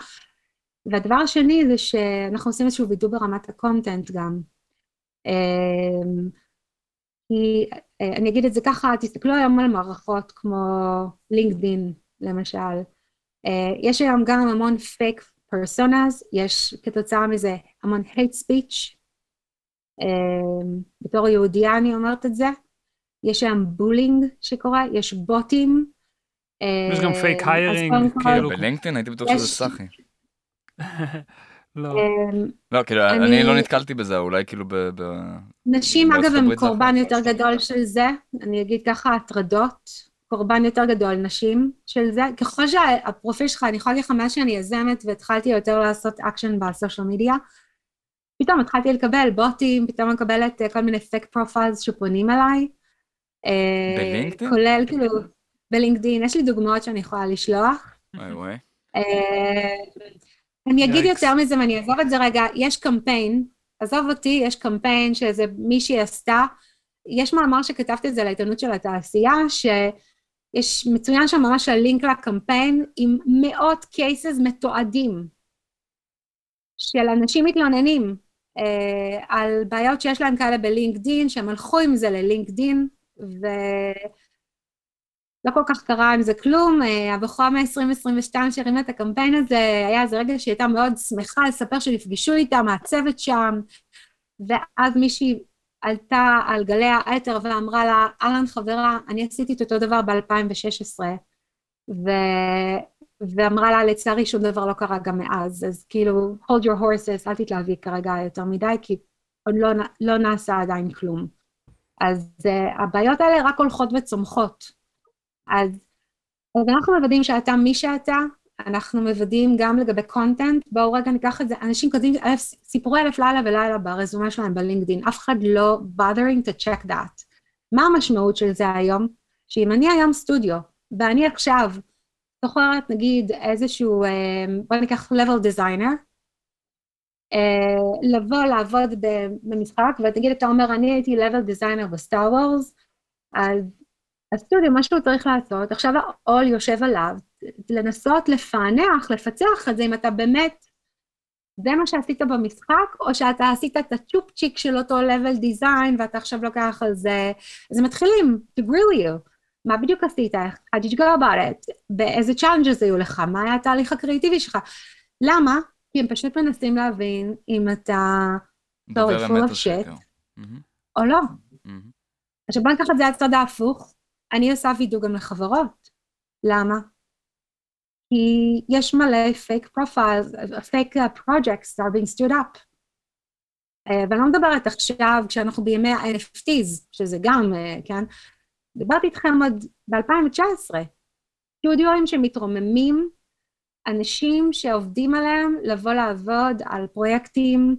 והדבר השני זה שאנחנו עושים איזשהו וידוא ברמת ה-content גם. אמ, כי, אה, אני אגיד את זה ככה, תסתכלו היום על מערכות כמו LinkedIn, למשל. אה, יש היום גם המון fake personas, יש כתוצאה מזה המון hate speech. אה, בתור יהודייה אני אומרת את זה. יש היום bullying שקורה, יש בוטים. יש גם פייק אה, hiring, כאילו. ב-LinkedIn הייתי בטוח שזה סאחי. לא. אה, לא, כאילו, אני- לא נתקלתי בזה, אולי כאילו ב... נשים אגב זה קורבן. יותר גדול של זה, אני אגיד ככה הטרדות, קורבן יותר גדול נשים של זה, ככל שהפרופיל שלך, אני יכולה להגיד לך מאז שאני יזמת והתחלתי יותר לעשות action ב-social media, פתאום התחלתי לקבל בוטים, פתאום מקבלת אה, כל מיני fake profiles שפונים אליי. אה, ב-LinkedIn? כולל כאילו, ב-LinkedIn, יש לי דוגמאות שאני יכולה לשלוח. וואי וואי. אני אגיד ייקס. יותר מזה ואני אעזוב את זה רגע, יש קמפיין, עזוב אותי, יש קמפיין שאיזה מישהי עשתה, יש מאמר שכתבתי את זה לעיתונות של התעשייה, שיש, מצוין שם ממש הלינק לקמפיין עם מאות קייסס מתועדים של אנשים מתלוננים אה, על בעיות שיש להם כאלה בלינקדין, שהם הלכו עם זה ללינקדין, ו... לא כל כך קרה עם זה כלום, אה, הבחורה מ-2022 שהרימה את הקמפיין הזה, היה איזה רגע שהיא הייתה מאוד שמחה לספר שנפגשו איתה מהצוות שם, ואז מישהי עלתה על גלי האתר ואמרה לה, אהלן חברה, אני עשיתי את אותו דבר ב-2016, ו... ואמרה לה, לצערי שום דבר לא קרה גם מאז, אז כאילו, hold your horses, אל תתלהבי כרגע יותר מדי, כי עוד לא, לא נעשה עדיין כלום. אז uh, הבעיות האלה רק הולכות וצומחות. אז, אז אנחנו מוודאים שאתה מי שאתה, אנחנו מוודאים גם לגבי קונטנט, בואו רגע ניקח את זה, אנשים כותבים אלף, סיפורי אלף לילה ולילה ברזומה שלהם בלינקדין, אף אחד לא bothering to check that. מה המשמעות של זה היום? שאם אני היום סטודיו, ואני עכשיו זוכרת נגיד איזשהו, אה, בוא ניקח level designer, אה, לבוא לעבוד במשחק, ותגיד אתה אומר אני הייתי level designer בסטאר וורס, אז הסטודיו, מה שהוא צריך לעשות, עכשיו העול יושב עליו, לנסות לפענח, לפצח את זה, אם אתה באמת, זה מה שעשית במשחק, או שאתה עשית את הצ'ופצ'יק של אותו level design, ואתה עכשיו לוקח על זה, אז הם מתחילים to grill you. מה בדיוק עשית? How did you go about it? באיזה challenges היו לך? מה היה התהליך הקריאיטיבי שלך? למה? כי הם פשוט מנסים להבין אם אתה דובר אמת או. שקר. מהמם, או לא. עכשיו בוא ניקח את זה הצד ההפוך, אני עושה וידוא גם לחברות. למה? כי יש מלא fake profiles, fake projects are being stood up. אה, ואני לא מדברת עכשיו כשאנחנו בימי ה-NFTs, שזה גם, אה, כן? דיברתי איתכם עוד ב-2019. סטודיואים שמתרוממים, אנשים שעובדים עליהם לבוא לעבוד על פרויקטים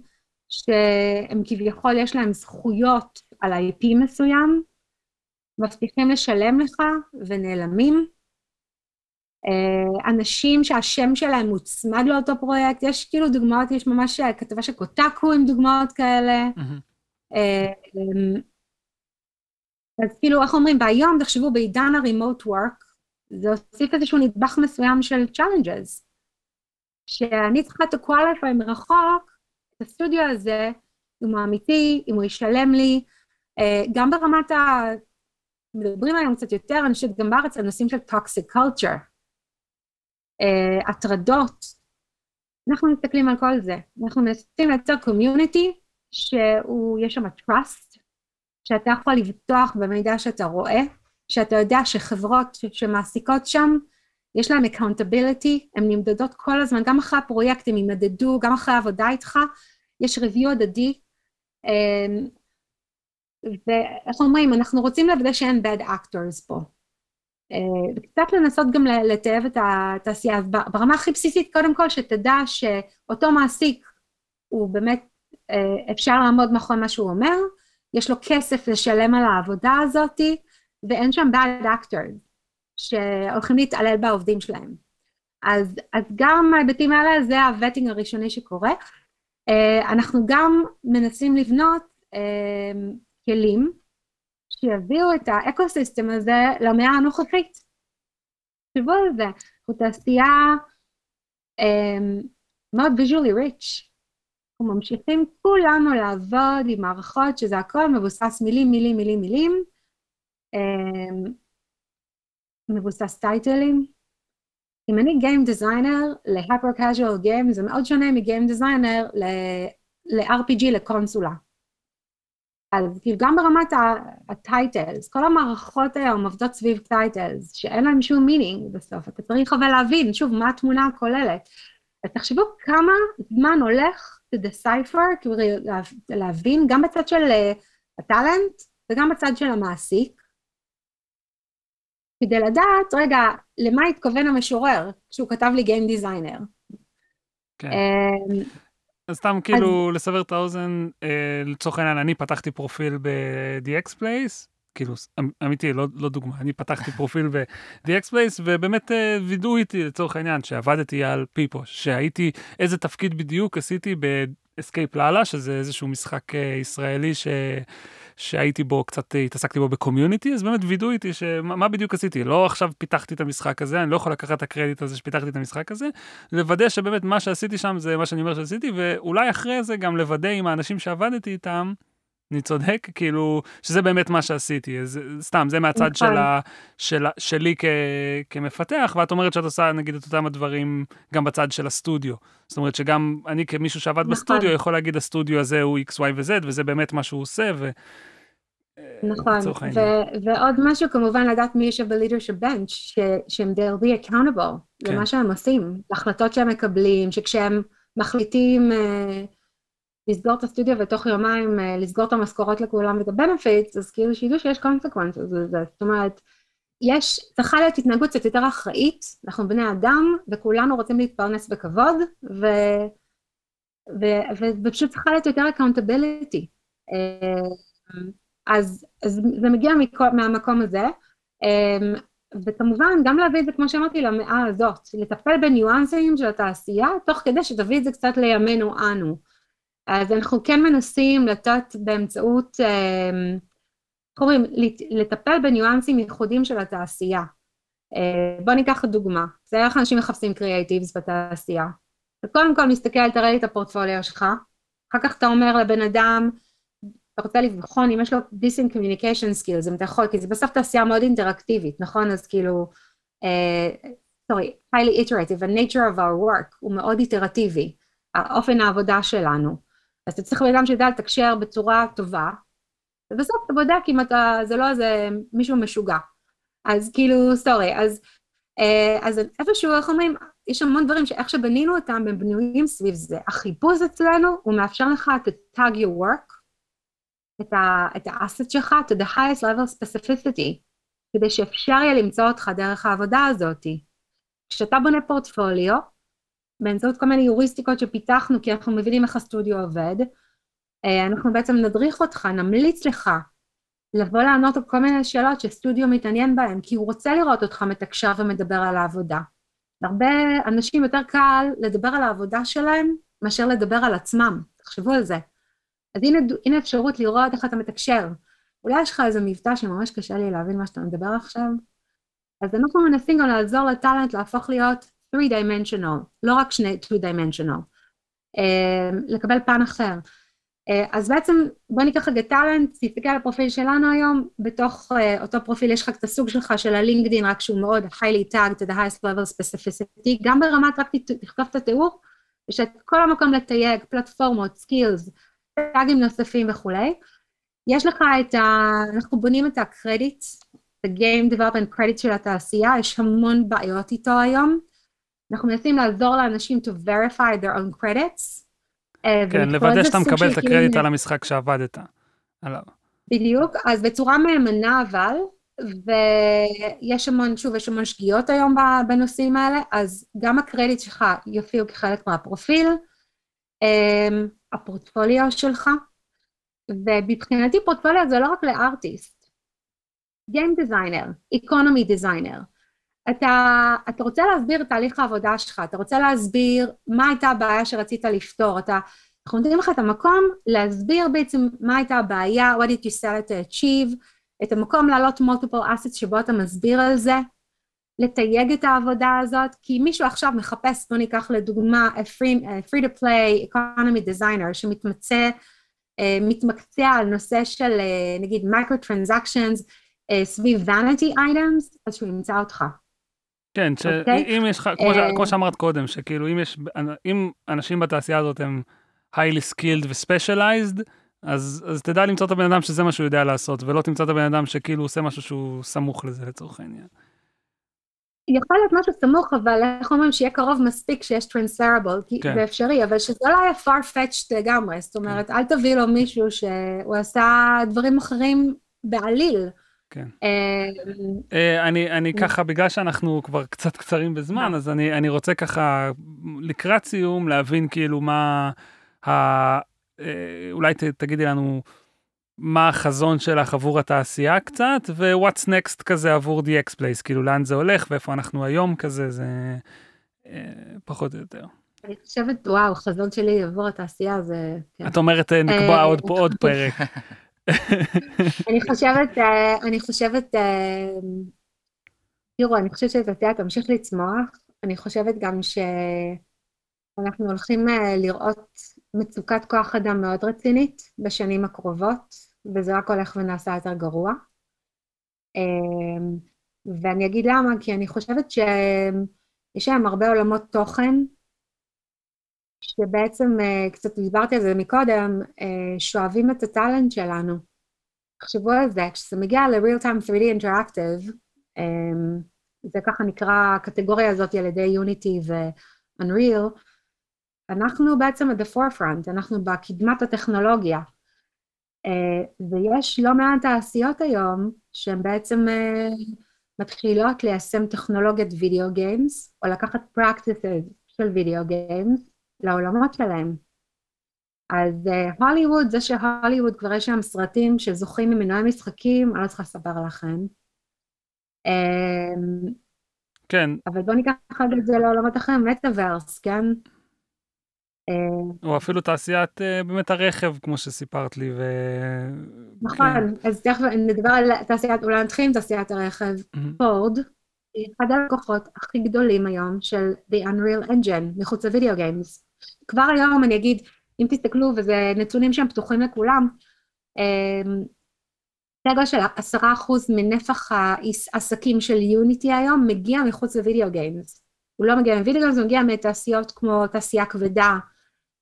שהם כביכול יש להם זכויות על IP מסוים, מבטיחים לשלם לך ונעלמים. אה, אנשים שהשם שלהם מוצמד לאותו פרויקט, יש כאילו דוגמאות, יש ממש כתבה של קוטקו עם דוגמאות כאלה. אה, אמ, אז כאילו, איך אומרים, והיום תחשבו בעידן ה-remote work, זה הוסיף איזשהו נדבך מסוים של challenges, שאני צריכה to qualify מרחוק את הסטודיו הזה, אם הוא אמיתי, אם הוא ישלם לי, אה, גם ברמת ה... מדברים היום קצת יותר, אני חושבת גם בארץ על נושאים של toxic culture, אה, הטרדות, אנחנו מסתכלים על כל זה, אנחנו מנסים לייצר קומיוניטי שהוא, יש שם trust, שאתה יכול לבטוח במידע שאתה רואה, שאתה יודע שחברות שמעסיקות שם, יש להן accountability, הן נמדדות כל הזמן, גם אחרי הפרויקט הם יימדדו, גם אחרי העבודה איתך, יש review הדדי. ואיך אומרים, אנחנו רוצים לוודא שאין bad actors פה. אה, וקצת לנסות גם לטייב את התעשייה, אז ברמה הכי בסיסית, קודם כל שתדע שאותו מעסיק הוא באמת, אה, אפשר לעמוד מאחורי מה שהוא אומר, יש לו כסף לשלם על העבודה הזאתי, ואין שם bad actors שהולכים להתעלל בעובדים שלהם. אז, אז גם ההיבטים האלה זה ה-vetting הראשוני שקורה. Uh, אנחנו גם מנסים לבנות כלים שיביאו את האקו-סיסטם הזה למאה הנוכחית. תחשבו על זה, זו תעשייה um, מאוד visually rich. אנחנו ממשיכים כולנו לעבוד עם מערכות שזה הכל מבוסס מילים, מילים, מילים, מילים, um, מבוסס טייטלים. אם אני game designer ל-hyper casual game זה מאוד שונה מ-game designer ל-RPG לקונסולה. אז כאילו גם ברמת ה-titles, כל המערכות היום עובדות סביב titles, שאין להם שום meaning בסוף, אתה צריך אבל להבין, שוב, מה התמונה הכוללת. אז תחשבו כמה זמן הולך to decipher, כאילו להבין, גם בצד של אה, הטאלנט וגם בצד של המעסיק, כדי לדעת, רגע, למה התכוון המשורר כשהוא כתב לי גיים דיזיינר. כן. אז סתם כאילו לסבר את האוזן, אה, לצורך העניין, אני פתחתי פרופיל ב-DX Place, כאילו, אמ, אמיתי, לא, לא דוגמה, אני פתחתי פרופיל ב-DX Place, ובאמת אה, וידאו איתי לצורך העניין שעבדתי על פיפו, שהייתי, איזה תפקיד בדיוק עשיתי ב-Escape Lala, שזה איזשהו משחק אה, ישראלי ש... שהייתי בו, קצת התעסקתי בו בקומיוניטי, אז באמת וידאו איתי שמה בדיוק עשיתי, לא עכשיו פיתחתי את המשחק הזה, אני לא יכול לקחת את הקרדיט הזה שפיתחתי את המשחק הזה, לוודא שבאמת מה שעשיתי שם זה מה שאני אומר שעשיתי, ואולי אחרי זה גם לוודא עם האנשים שעבדתי איתם, אני צודק? כאילו, שזה באמת מה שעשיתי, אז סתם, זה מהצד של ה, של, שלי כ, כמפתח, ואת אומרת שאת עושה נגיד את אותם הדברים גם בצד של הסטודיו. זאת אומרת שגם אני כמישהו שעבד נכון. בסטודיו יכול להגיד הסטודיו הזה הוא x, y ו-z, וזה באמת מה שהוא עושה, ו... נכון, ו- ועוד משהו כמובן לדעת מי יושב ב-leadership bench, שהם they'll be accountable כן. למה שהם עושים, להחלטות שהם מקבלים, שכשהם מחליטים uh, לסגור את הסטודיו ותוך יומיים uh, לסגור את המשכורות לכולם ואת ה-benefits, אז כאילו שידעו שיש consequences לזה, זאת אומרת, יש, צריכה להיות התנהגות קצת יותר אחראית, אנחנו בני אדם וכולנו רוצים להתפרנס בכבוד, ו, ו, ו, ופשוט צריכה להיות יותר accountability. Uh, אז, אז זה מגיע מכל, מהמקום הזה, אמ, וכמובן גם להביא את זה, כמו שאמרתי, למאה הזאת, לטפל בניואנסים של התעשייה, תוך כדי שתביא את זה קצת לימינו אנו. אז אנחנו כן מנסים לתת באמצעות, אמ, איך אומרים, לטפל בניואנסים ייחודים של התעשייה. אה, בוא ניקח דוגמה, זה איך אנשים מחפשים קריאייטיבס בתעשייה. אתה קודם כל מסתכל, תראה לי את הפורטפוליו שלך, אחר כך אתה אומר לבן אדם, אתה רוצה לבחון אם יש לו decent communication skills, אם אתה יכול, כי זה בסוף תעשייה מאוד אינטראקטיבית, נכון? אז כאילו, uh, sorry, highly iterative, the nature of our work הוא מאוד איטרטיבי, האופן העבודה שלנו. אז אתה צריך בן שידע לתקשר בצורה טובה, ובסוף אתה בודק אם אתה, זה לא איזה מישהו משוגע. אז כאילו, סורי, אז, uh, אז איפשהו, איך אומרים, יש המון דברים שאיך שבנינו אותם, הם בנויים סביב זה. החיפוש אצלנו, הוא מאפשר לך to tag your work, את, ה, את האסט שלך to the highest level specificity, כדי שאפשר יהיה למצוא אותך דרך העבודה הזאת. כשאתה בונה פורטפוליו, באמצעות כל מיני יוריסטיקות שפיתחנו, כי אנחנו מבינים איך הסטודיו עובד, אה, אנחנו בעצם נדריך אותך, נמליץ לך לבוא לענות על כל מיני שאלות שסטודיו מתעניין בהן, כי הוא רוצה לראות אותך מתקשר ומדבר על העבודה. להרבה אנשים יותר קל לדבר על העבודה שלהם מאשר לדבר על עצמם, תחשבו על זה. אז הנה, הנה אפשרות לראות איך אתה מתקשר. אולי יש לך איזה מבטא שממש קשה לי להבין מה שאתה מדבר עכשיו. אז אנחנו מנסים גם לעזור לטאלנט להפוך להיות 3-dimensional, לא רק שני 2-dimensional, אה, לקבל פן אחר. אה, אז בעצם בוא ניקח רגע טאלנט, תסתכל על הפרופיל שלנו היום, בתוך uh, אותו פרופיל יש לך את הסוג שלך של הלינקדין, רק שהוא מאוד highly tagged to the highest level specificity, גם ברמת רק תכתוב את התיאור, יש את כל המקום לתייג, פלטפורמות, skills, טאגים נוספים וכולי. יש לך את ה... אנחנו בונים את הקרדיט, את ה-game development credit של התעשייה, יש המון בעיות איתו היום. אנחנו מנסים לעזור לאנשים to verify their own credits. אה, כן, לוודא שאתה מקבל את הקרדיט על המשחק שעבדת עליו. בדיוק, אז בצורה מהימנה אבל, ויש המון, שוב, יש המון שגיאות היום בנושאים האלה, אז גם הקרדיט שלך יופיעו כחלק מהפרופיל. אמ, הפורטפוליו שלך, ומבחינתי פורטפוליו זה לא רק לארטיסט, Game Designer, Economy Designer. אתה, אתה רוצה להסביר את תהליך העבודה שלך, אתה רוצה להסביר מה הייתה הבעיה שרצית לפתור, אתה, אנחנו נותנים לך את המקום להסביר בעצם מה הייתה הבעיה, what did you sell it to achieve, את המקום להעלות multiple assets שבו אתה מסביר על זה, לתייג את העבודה הזאת, כי מישהו עכשיו מחפש, בוא ניקח לדוגמה, a free, a free to play economy designer שמתמצא, uh, מתמקצע על נושא של uh, נגיד micro transactions uh, סביב vanity items, אז שהוא ימצא אותך. כן, שאם אוקיי? יש לך, כמו. אה, כמו שאמרת קודם, שכאילו אם יש, אם אנשים בתעשייה הזאת הם highly skilled ו-specialized, אז, אז תדע למצוא את הבן אדם שזה מה שהוא יודע לעשות, ולא תמצא את הבן אדם שכאילו עושה משהו שהוא סמוך לזה לצורך העניין. יכול להיות משהו סמוך, אבל איך אומרים שיהיה קרוב מספיק שיש טרנספרבל, כי כן. זה אפשרי, אבל שזה לא יהיה far-fetched לגמרי, זאת אומרת, אל תביא לו מישהו שהוא עשה דברים אחרים בעליל. כן. אה, אה, אני, ככה, בגלל שאנחנו כבר קצת קצרים בזמן, אז אני, רוצה ככה, לקראת סיום, להבין כאילו מה, ה, אה, אולי תגידי לנו מה החזון שלך עבור התעשייה קצת, ו-what's next כזה עבור The X-Place, כאילו לאן זה הולך ואיפה אנחנו היום כזה, זה אה, פחות או יותר. אני חושבת, וואו, חזון שלי עבור התעשייה זה... כן. את אומרת, אה, נקבע אה, עוד *laughs* פרק. אני חושבת, אה, אני חושבת, אה, תראו, אני חושבת שהתעשייה תמשיך לצמוח, אני חושבת גם שאנחנו הולכים אה, לראות מצוקת כוח אדם מאוד רצינית בשנים הקרובות, וזה רק הולך ונעשה יותר גרוע. אה, ואני אגיד למה, כי אני חושבת שיש היום הרבה עולמות תוכן, שבעצם, אה, קצת דיברתי על זה מקודם, אה, שואבים את הטאלנט שלנו. תחשבו על זה, כשזה מגיע ל-real time 3D interactive, um, זה ככה נקרא הקטגוריה הזאת על ידי יוניטי ו- Unreal, אנחנו בעצם at the forefront, אנחנו בקדמת הטכנולוגיה. ויש לא מעט תעשיות היום שהן בעצם מתחילות ליישם טכנולוגיית video games, או לקחת practices של video games לעולמות שלהם. אז הוליווד, uh, זה שהוליווד כבר יש שם סרטים שזוכים ממנועי משחקים, אני לא צריכה לספר לכם. Um, כן, אבל בואו ניקח את זה לעולמות אחרים, מטאוורס, כן? Uh, או אפילו תעשיית אה, באמת הרכב, כמו שסיפרת לי, ו... נכון, אז תכף נדבר על תעשיית, אולי נתחיל עם תעשיית הרכב. כן. פורד היא אחד הלקוחות הכי גדולים היום של The Unreal Engine, מחוץ לוידאו גיימס. כבר היום אני אגיד, אם תסתכלו, וזה נתונים שהם פתוחים לכולם, אמ, סדר של עשרה אחוז מנפח העסקים של יוניטי היום מגיע מחוץ ל-video games. הוא לא מגיע מ-video games, הוא מגיע מתעשיות כמו תעשייה כבדה,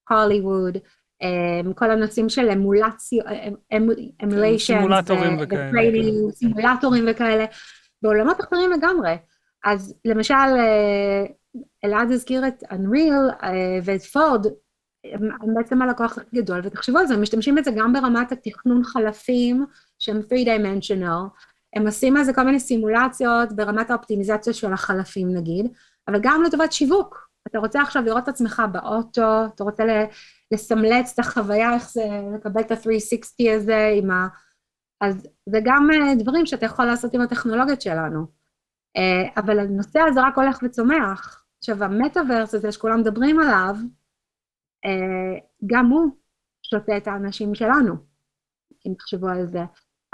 הוליווד, אמ, כל הנושאים של אמולציה, emulation, סימולטורים וכאלה. סימולטורים וכאלה, בעולמות אחרים לגמרי. אז למשל, אה, אלעד הזכיר את Unreal אה, ואת פורד, הם בעצם הלקוח הכי גדול, ותחשבו על זה, הם משתמשים בזה גם ברמת התכנון חלפים שהם 3-dimensional, הם עושים על זה כל מיני סימולציות ברמת האופטימיזציה של החלפים נגיד, אבל גם לטובת שיווק. אתה רוצה עכשיו לראות את עצמך באוטו, אתה רוצה לסמלץ את החוויה, איך זה לקבל את ה-360 הזה עם ה... אז זה גם אה, דברים שאתה יכול לעשות עם הטכנולוגיות שלנו. אה, אבל הנושא הזה רק הולך וצומח. עכשיו, המטאוורס הזה שכולם מדברים עליו, אה, גם הוא שותה את האנשים שלנו, אם תחשבו על זה.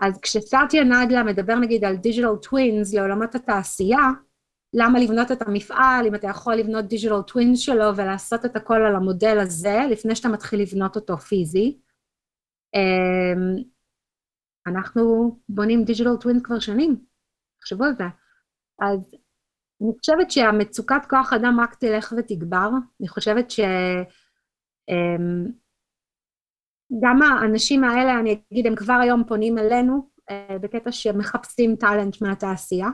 אז כשסאטיה נאדלה מדבר נגיד על digital twins לעולמות התעשייה, למה לבנות את המפעל אם אתה יכול לבנות digital twins שלו ולעשות את הכל על המודל הזה לפני שאתה מתחיל לבנות אותו פיזי. אנחנו בונים digital twins כבר שנים, תחשבו על זה. אז אני חושבת שהמצוקת כוח אדם רק תלך ותגבר, אני חושבת ש... אמ, גם האנשים האלה, אני אגיד, הם כבר היום פונים אלינו אה, בקטע שמחפשים טאלנט מהתעשייה.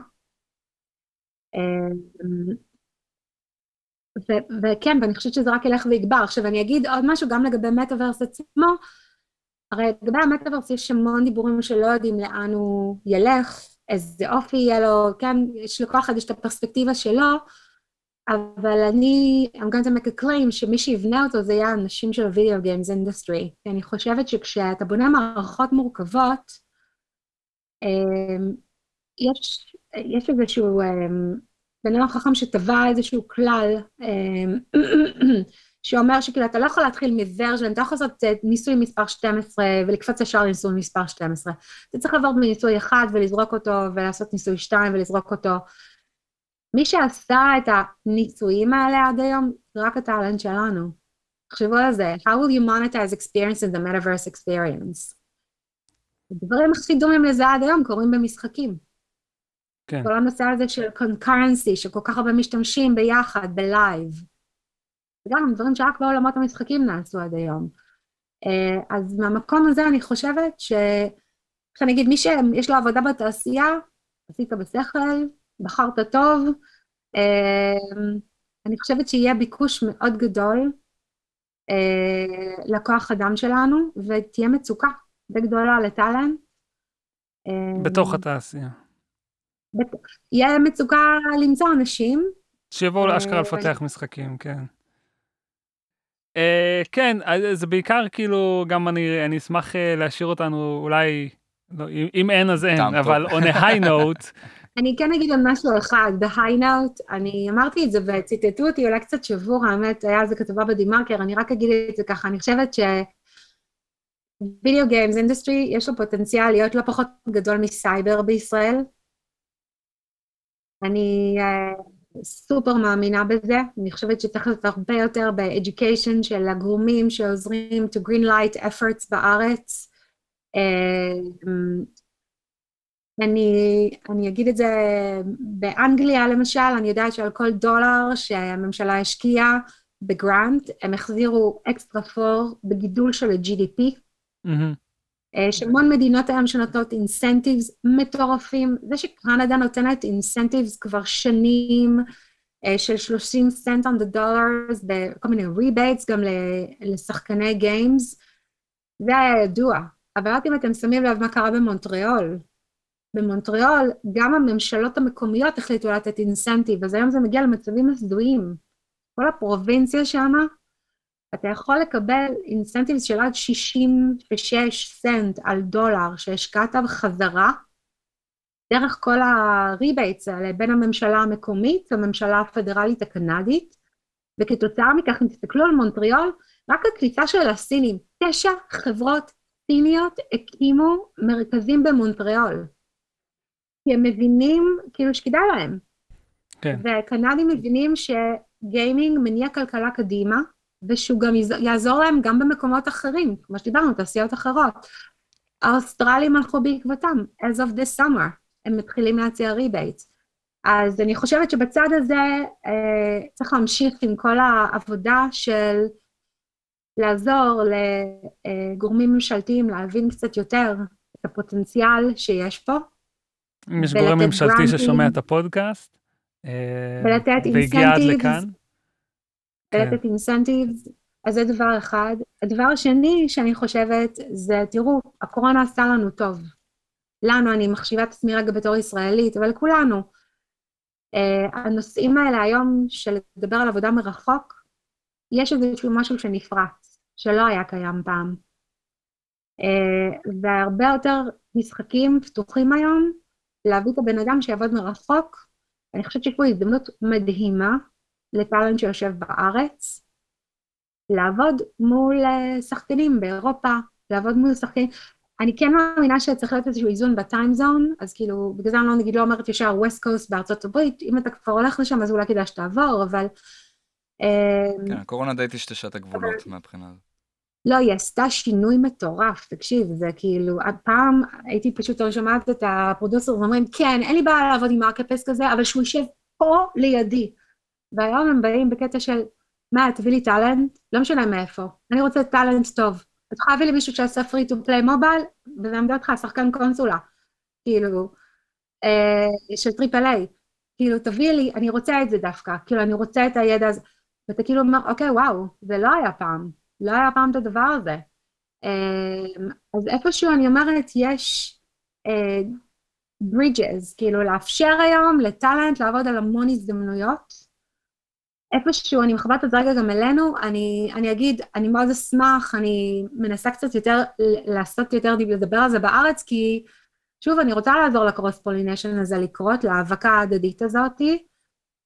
ו- וכן, ואני חושבת שזה רק ילך ויגבר. עכשיו אני אגיד עוד משהו גם לגבי מטאוורס עצמו, הרי לגבי המטאוורס יש המון דיבורים שלא יודעים לאן הוא ילך, איזה אופי יהיה לו, כן, יש לכל אחד יש את הפרספקטיבה שלו, אבל אני, I'm going to make a claim שמי שיבנה אותו זה יהיה האנשים של ה-video games industry. כי אני חושבת שכשאתה בונה מערכות מורכבות, אמ, יש, יש איזשהו אמ, בן אדם חכם שטבע איזשהו כלל אמ, שאומר שכאילו אתה לא יכול להתחיל מוורז'ן, אתה לא יכול לעשות אה, ניסוי מספר 12 ולקפוץ ישר לניסוי מספר 12. אתה צריך לעבור בניסוי אחד ולזרוק אותו ולעשות ניסוי 2 ולזרוק אותו. מי שעשה את הניסויים האלה עד היום, זה רק הטאלנט שלנו. תחשבו על זה, how will you monetize experience in the metaverse experience? הדברים הכי דומים לזה עד היום קורים במשחקים. כן. כל הנושא הזה של concurrency, שכל כך הרבה משתמשים ביחד, בלייב. וגם דברים שרק בעולמות המשחקים נעשו עד היום. אה, אז מהמקום הזה אני חושבת ש... איך אני אגיד, מי שיש לו עבודה בתעשייה, עשית בשכל, בחרת טוב, אה, אני חושבת שיהיה ביקוש מאוד גדול אה, לכוח אדם שלנו, ותהיה מצוקה די גדולה לטאלנט. בתוך התעשייה. יהיה מצוקה למצוא אנשים. שיבואו לאשכרה לפתח משחקים, כן. Uh, כן, זה בעיקר כאילו, גם אני, אני אשמח uh, להשאיר אותנו אולי, לא, אם, אם אין אז אין, אבל on a high note. *laughs* אני כן אגיד על משהו אחד, ב-high note, אני אמרתי את זה וציטטו אותי אולי קצת שבור, האמת, היה על זה כתבה בדה-מרקר, אני רק אגיד את זה ככה, אני חושבת ש... video games industry, יש לו פוטנציאל להיות לא פחות גדול מסייבר בישראל. אני uh, סופר מאמינה בזה, אני חושבת שצריך להיות הרבה יותר ב-education של הגורמים שעוזרים to green light efforts בארץ. Uh, אני, אני אגיד את זה, באנגליה למשל, אני יודעת שעל כל דולר שהממשלה השקיעה בגרנט, הם החזירו אקסטרה פור בגידול של ה-GDP. Mm-hmm. יש המון מדינות היום שנותנות אינסנטיבס מטורפים. זה שקנדה נותנת אינסנטיבס כבר שנים של 30 סנט on the dollar, מיני rebates גם לשחקני games, זה היה ידוע. אבל רק אם אתם שמים לב מה קרה במונטריאול. במונטריאול גם הממשלות המקומיות החליטו לתת incentive, אז היום זה מגיע למצבים הזויים. כל הפרובינציה שמה אתה יכול לקבל incentives של עד 66 סנט על דולר שהשקעת בחזרה, דרך כל ה-rebates האלה בין הממשלה המקומית לממשלה הפדרלית הקנדית, וכתוצאה מכך, אם תסתכלו על מונטריאול, רק הקליטה של הסינים, תשע חברות סיניות הקימו מרכזים במונטריאול. כי הם מבינים, כאילו שכדאי להם. כן. והקנדים מבינים שגיימינג מניע כלכלה קדימה, ושהוא גם יעזור להם גם במקומות אחרים, כמו שדיברנו, תעשיות אחרות. האוסטרלים הלכו בעקבותם, as of this summer, הם מתחילים להציע rebate. אז אני חושבת שבצד הזה אה, צריך להמשיך עם כל העבודה של לעזור לגורמים ממשלתיים להבין קצת יותר את הפוטנציאל שיש פה. אם יש גורם ממשלתי ששומע את הפודקאסט, אה, ולתת incentives. לתת incentives, אז זה דבר אחד. הדבר השני שאני חושבת זה, תראו, הקורונה עשתה לנו טוב. לנו, אני מחשיבה את עצמי רגע בתור ישראלית, אבל כולנו. Uh, הנושאים האלה היום של לדבר על עבודה מרחוק, יש איזשהו משהו שנפרץ, שלא היה קיים פעם. Uh, והרבה יותר משחקים פתוחים היום להביא את הבן אדם שיעבוד מרחוק. אני חושבת שיש פה הזדמנות מדהימה לטאלנט שיושב בארץ, לעבוד מול אה, שחקנים באירופה, לעבוד מול שחקנים. אני כן מאמינה שצריך להיות איזשהו איזון בטיים זון, אז כאילו, בגלל זה אני לא נגיד לא אומרת ישר ווסט קוסט בארצות הברית, אם אתה כבר הולך לשם אז אולי כדאי שתעבור, אבל... אה, כן, הקורונה די טשטשה את הגבולות מהבחינה הזאת. לא, היא עשתה שינוי מטורף, תקשיב, זה כאילו, פעם הייתי פשוט שומעת את הפרודוסר ואומרים, כן, אין לי בעיה לעבוד עם מרקפס כזה, אבל שהוא יושב פה לידי. והיום הם באים בקטע של, מה, תביא לי talent? לא משנה מאיפה. אני רוצה talent טוב. את יכולה להביא לי מישהו שעשה free to play mobile, ונעמדה אותך שחקן קונסולה. כאילו, אה, של triple A. כאילו, תביא לי, אני רוצה את זה דווקא. כאילו, אני רוצה את הידע הזה. ואתה כאילו אומר, אוקיי, וואו, זה לא היה פעם. לא היה פעם את הדבר הזה. אה, אז איפשהו אני אומרת, יש אה, כאילו לאפשר היום ל talent לעבוד על המון הזדמנויות, איפשהו, אני מחברת את זה רגע גם אלינו, אני, אני אגיד, אני מאוד אשמח, אני מנסה קצת יותר, לעשות יותר, לדבר על זה בארץ, כי שוב, אני רוצה לעזור ל cross pollination הזה לקרות, להאבקה ההדדית הזאתי,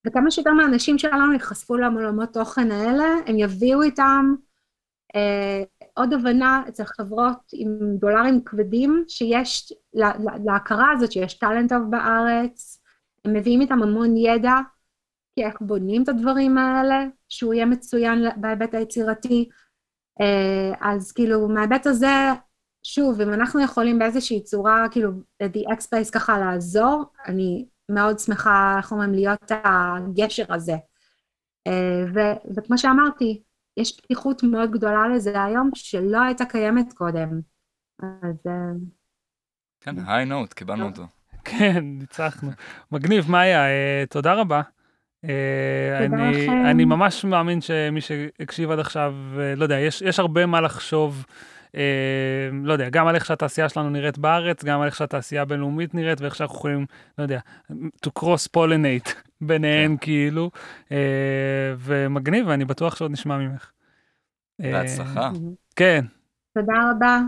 וכמה שיותר מהאנשים שלנו ייחשפו לעולמות תוכן האלה, הם יביאו איתם אה, עוד הבנה אצל חברות עם דולרים כבדים, שיש, לה, להכרה הזאת שיש טאלנט טוב בארץ, הם מביאים איתם המון ידע, כי איך בונים את הדברים האלה, שהוא יהיה מצוין בהיבט היצירתי, אה, אז כאילו מההיבט הזה, שוב, אם אנחנו יכולים באיזושהי צורה, כאילו, the X-Space ככה לעזור, אני מאוד שמחה, איך אומרים, להיות הגשר הזה. אה, ו- וכמו שאמרתי, יש פתיחות מאוד גדולה לזה היום, שלא הייתה קיימת קודם. אז... אה, כן, היי נוט, קיבלנו אותו. כן, ניצחנו. מגניב, מאיה, תודה רבה. תודה אני, לכם. אני ממש מאמין שמי שהקשיב עד עכשיו, אה, לא יודע, יש, יש הרבה מה לחשוב, אה, לא יודע, גם על איך שהתעשייה שלנו נראית בארץ, גם על איך שהתעשייה הבינלאומית נראית, ואיך שאנחנו יכולים, לא יודע, to cross pollinate *laughs* ביניהן, כאילו, אה, ומגניב, ואני בטוח שעוד נשמע ממך. אה, בהצלחה. כן. תודה רבה.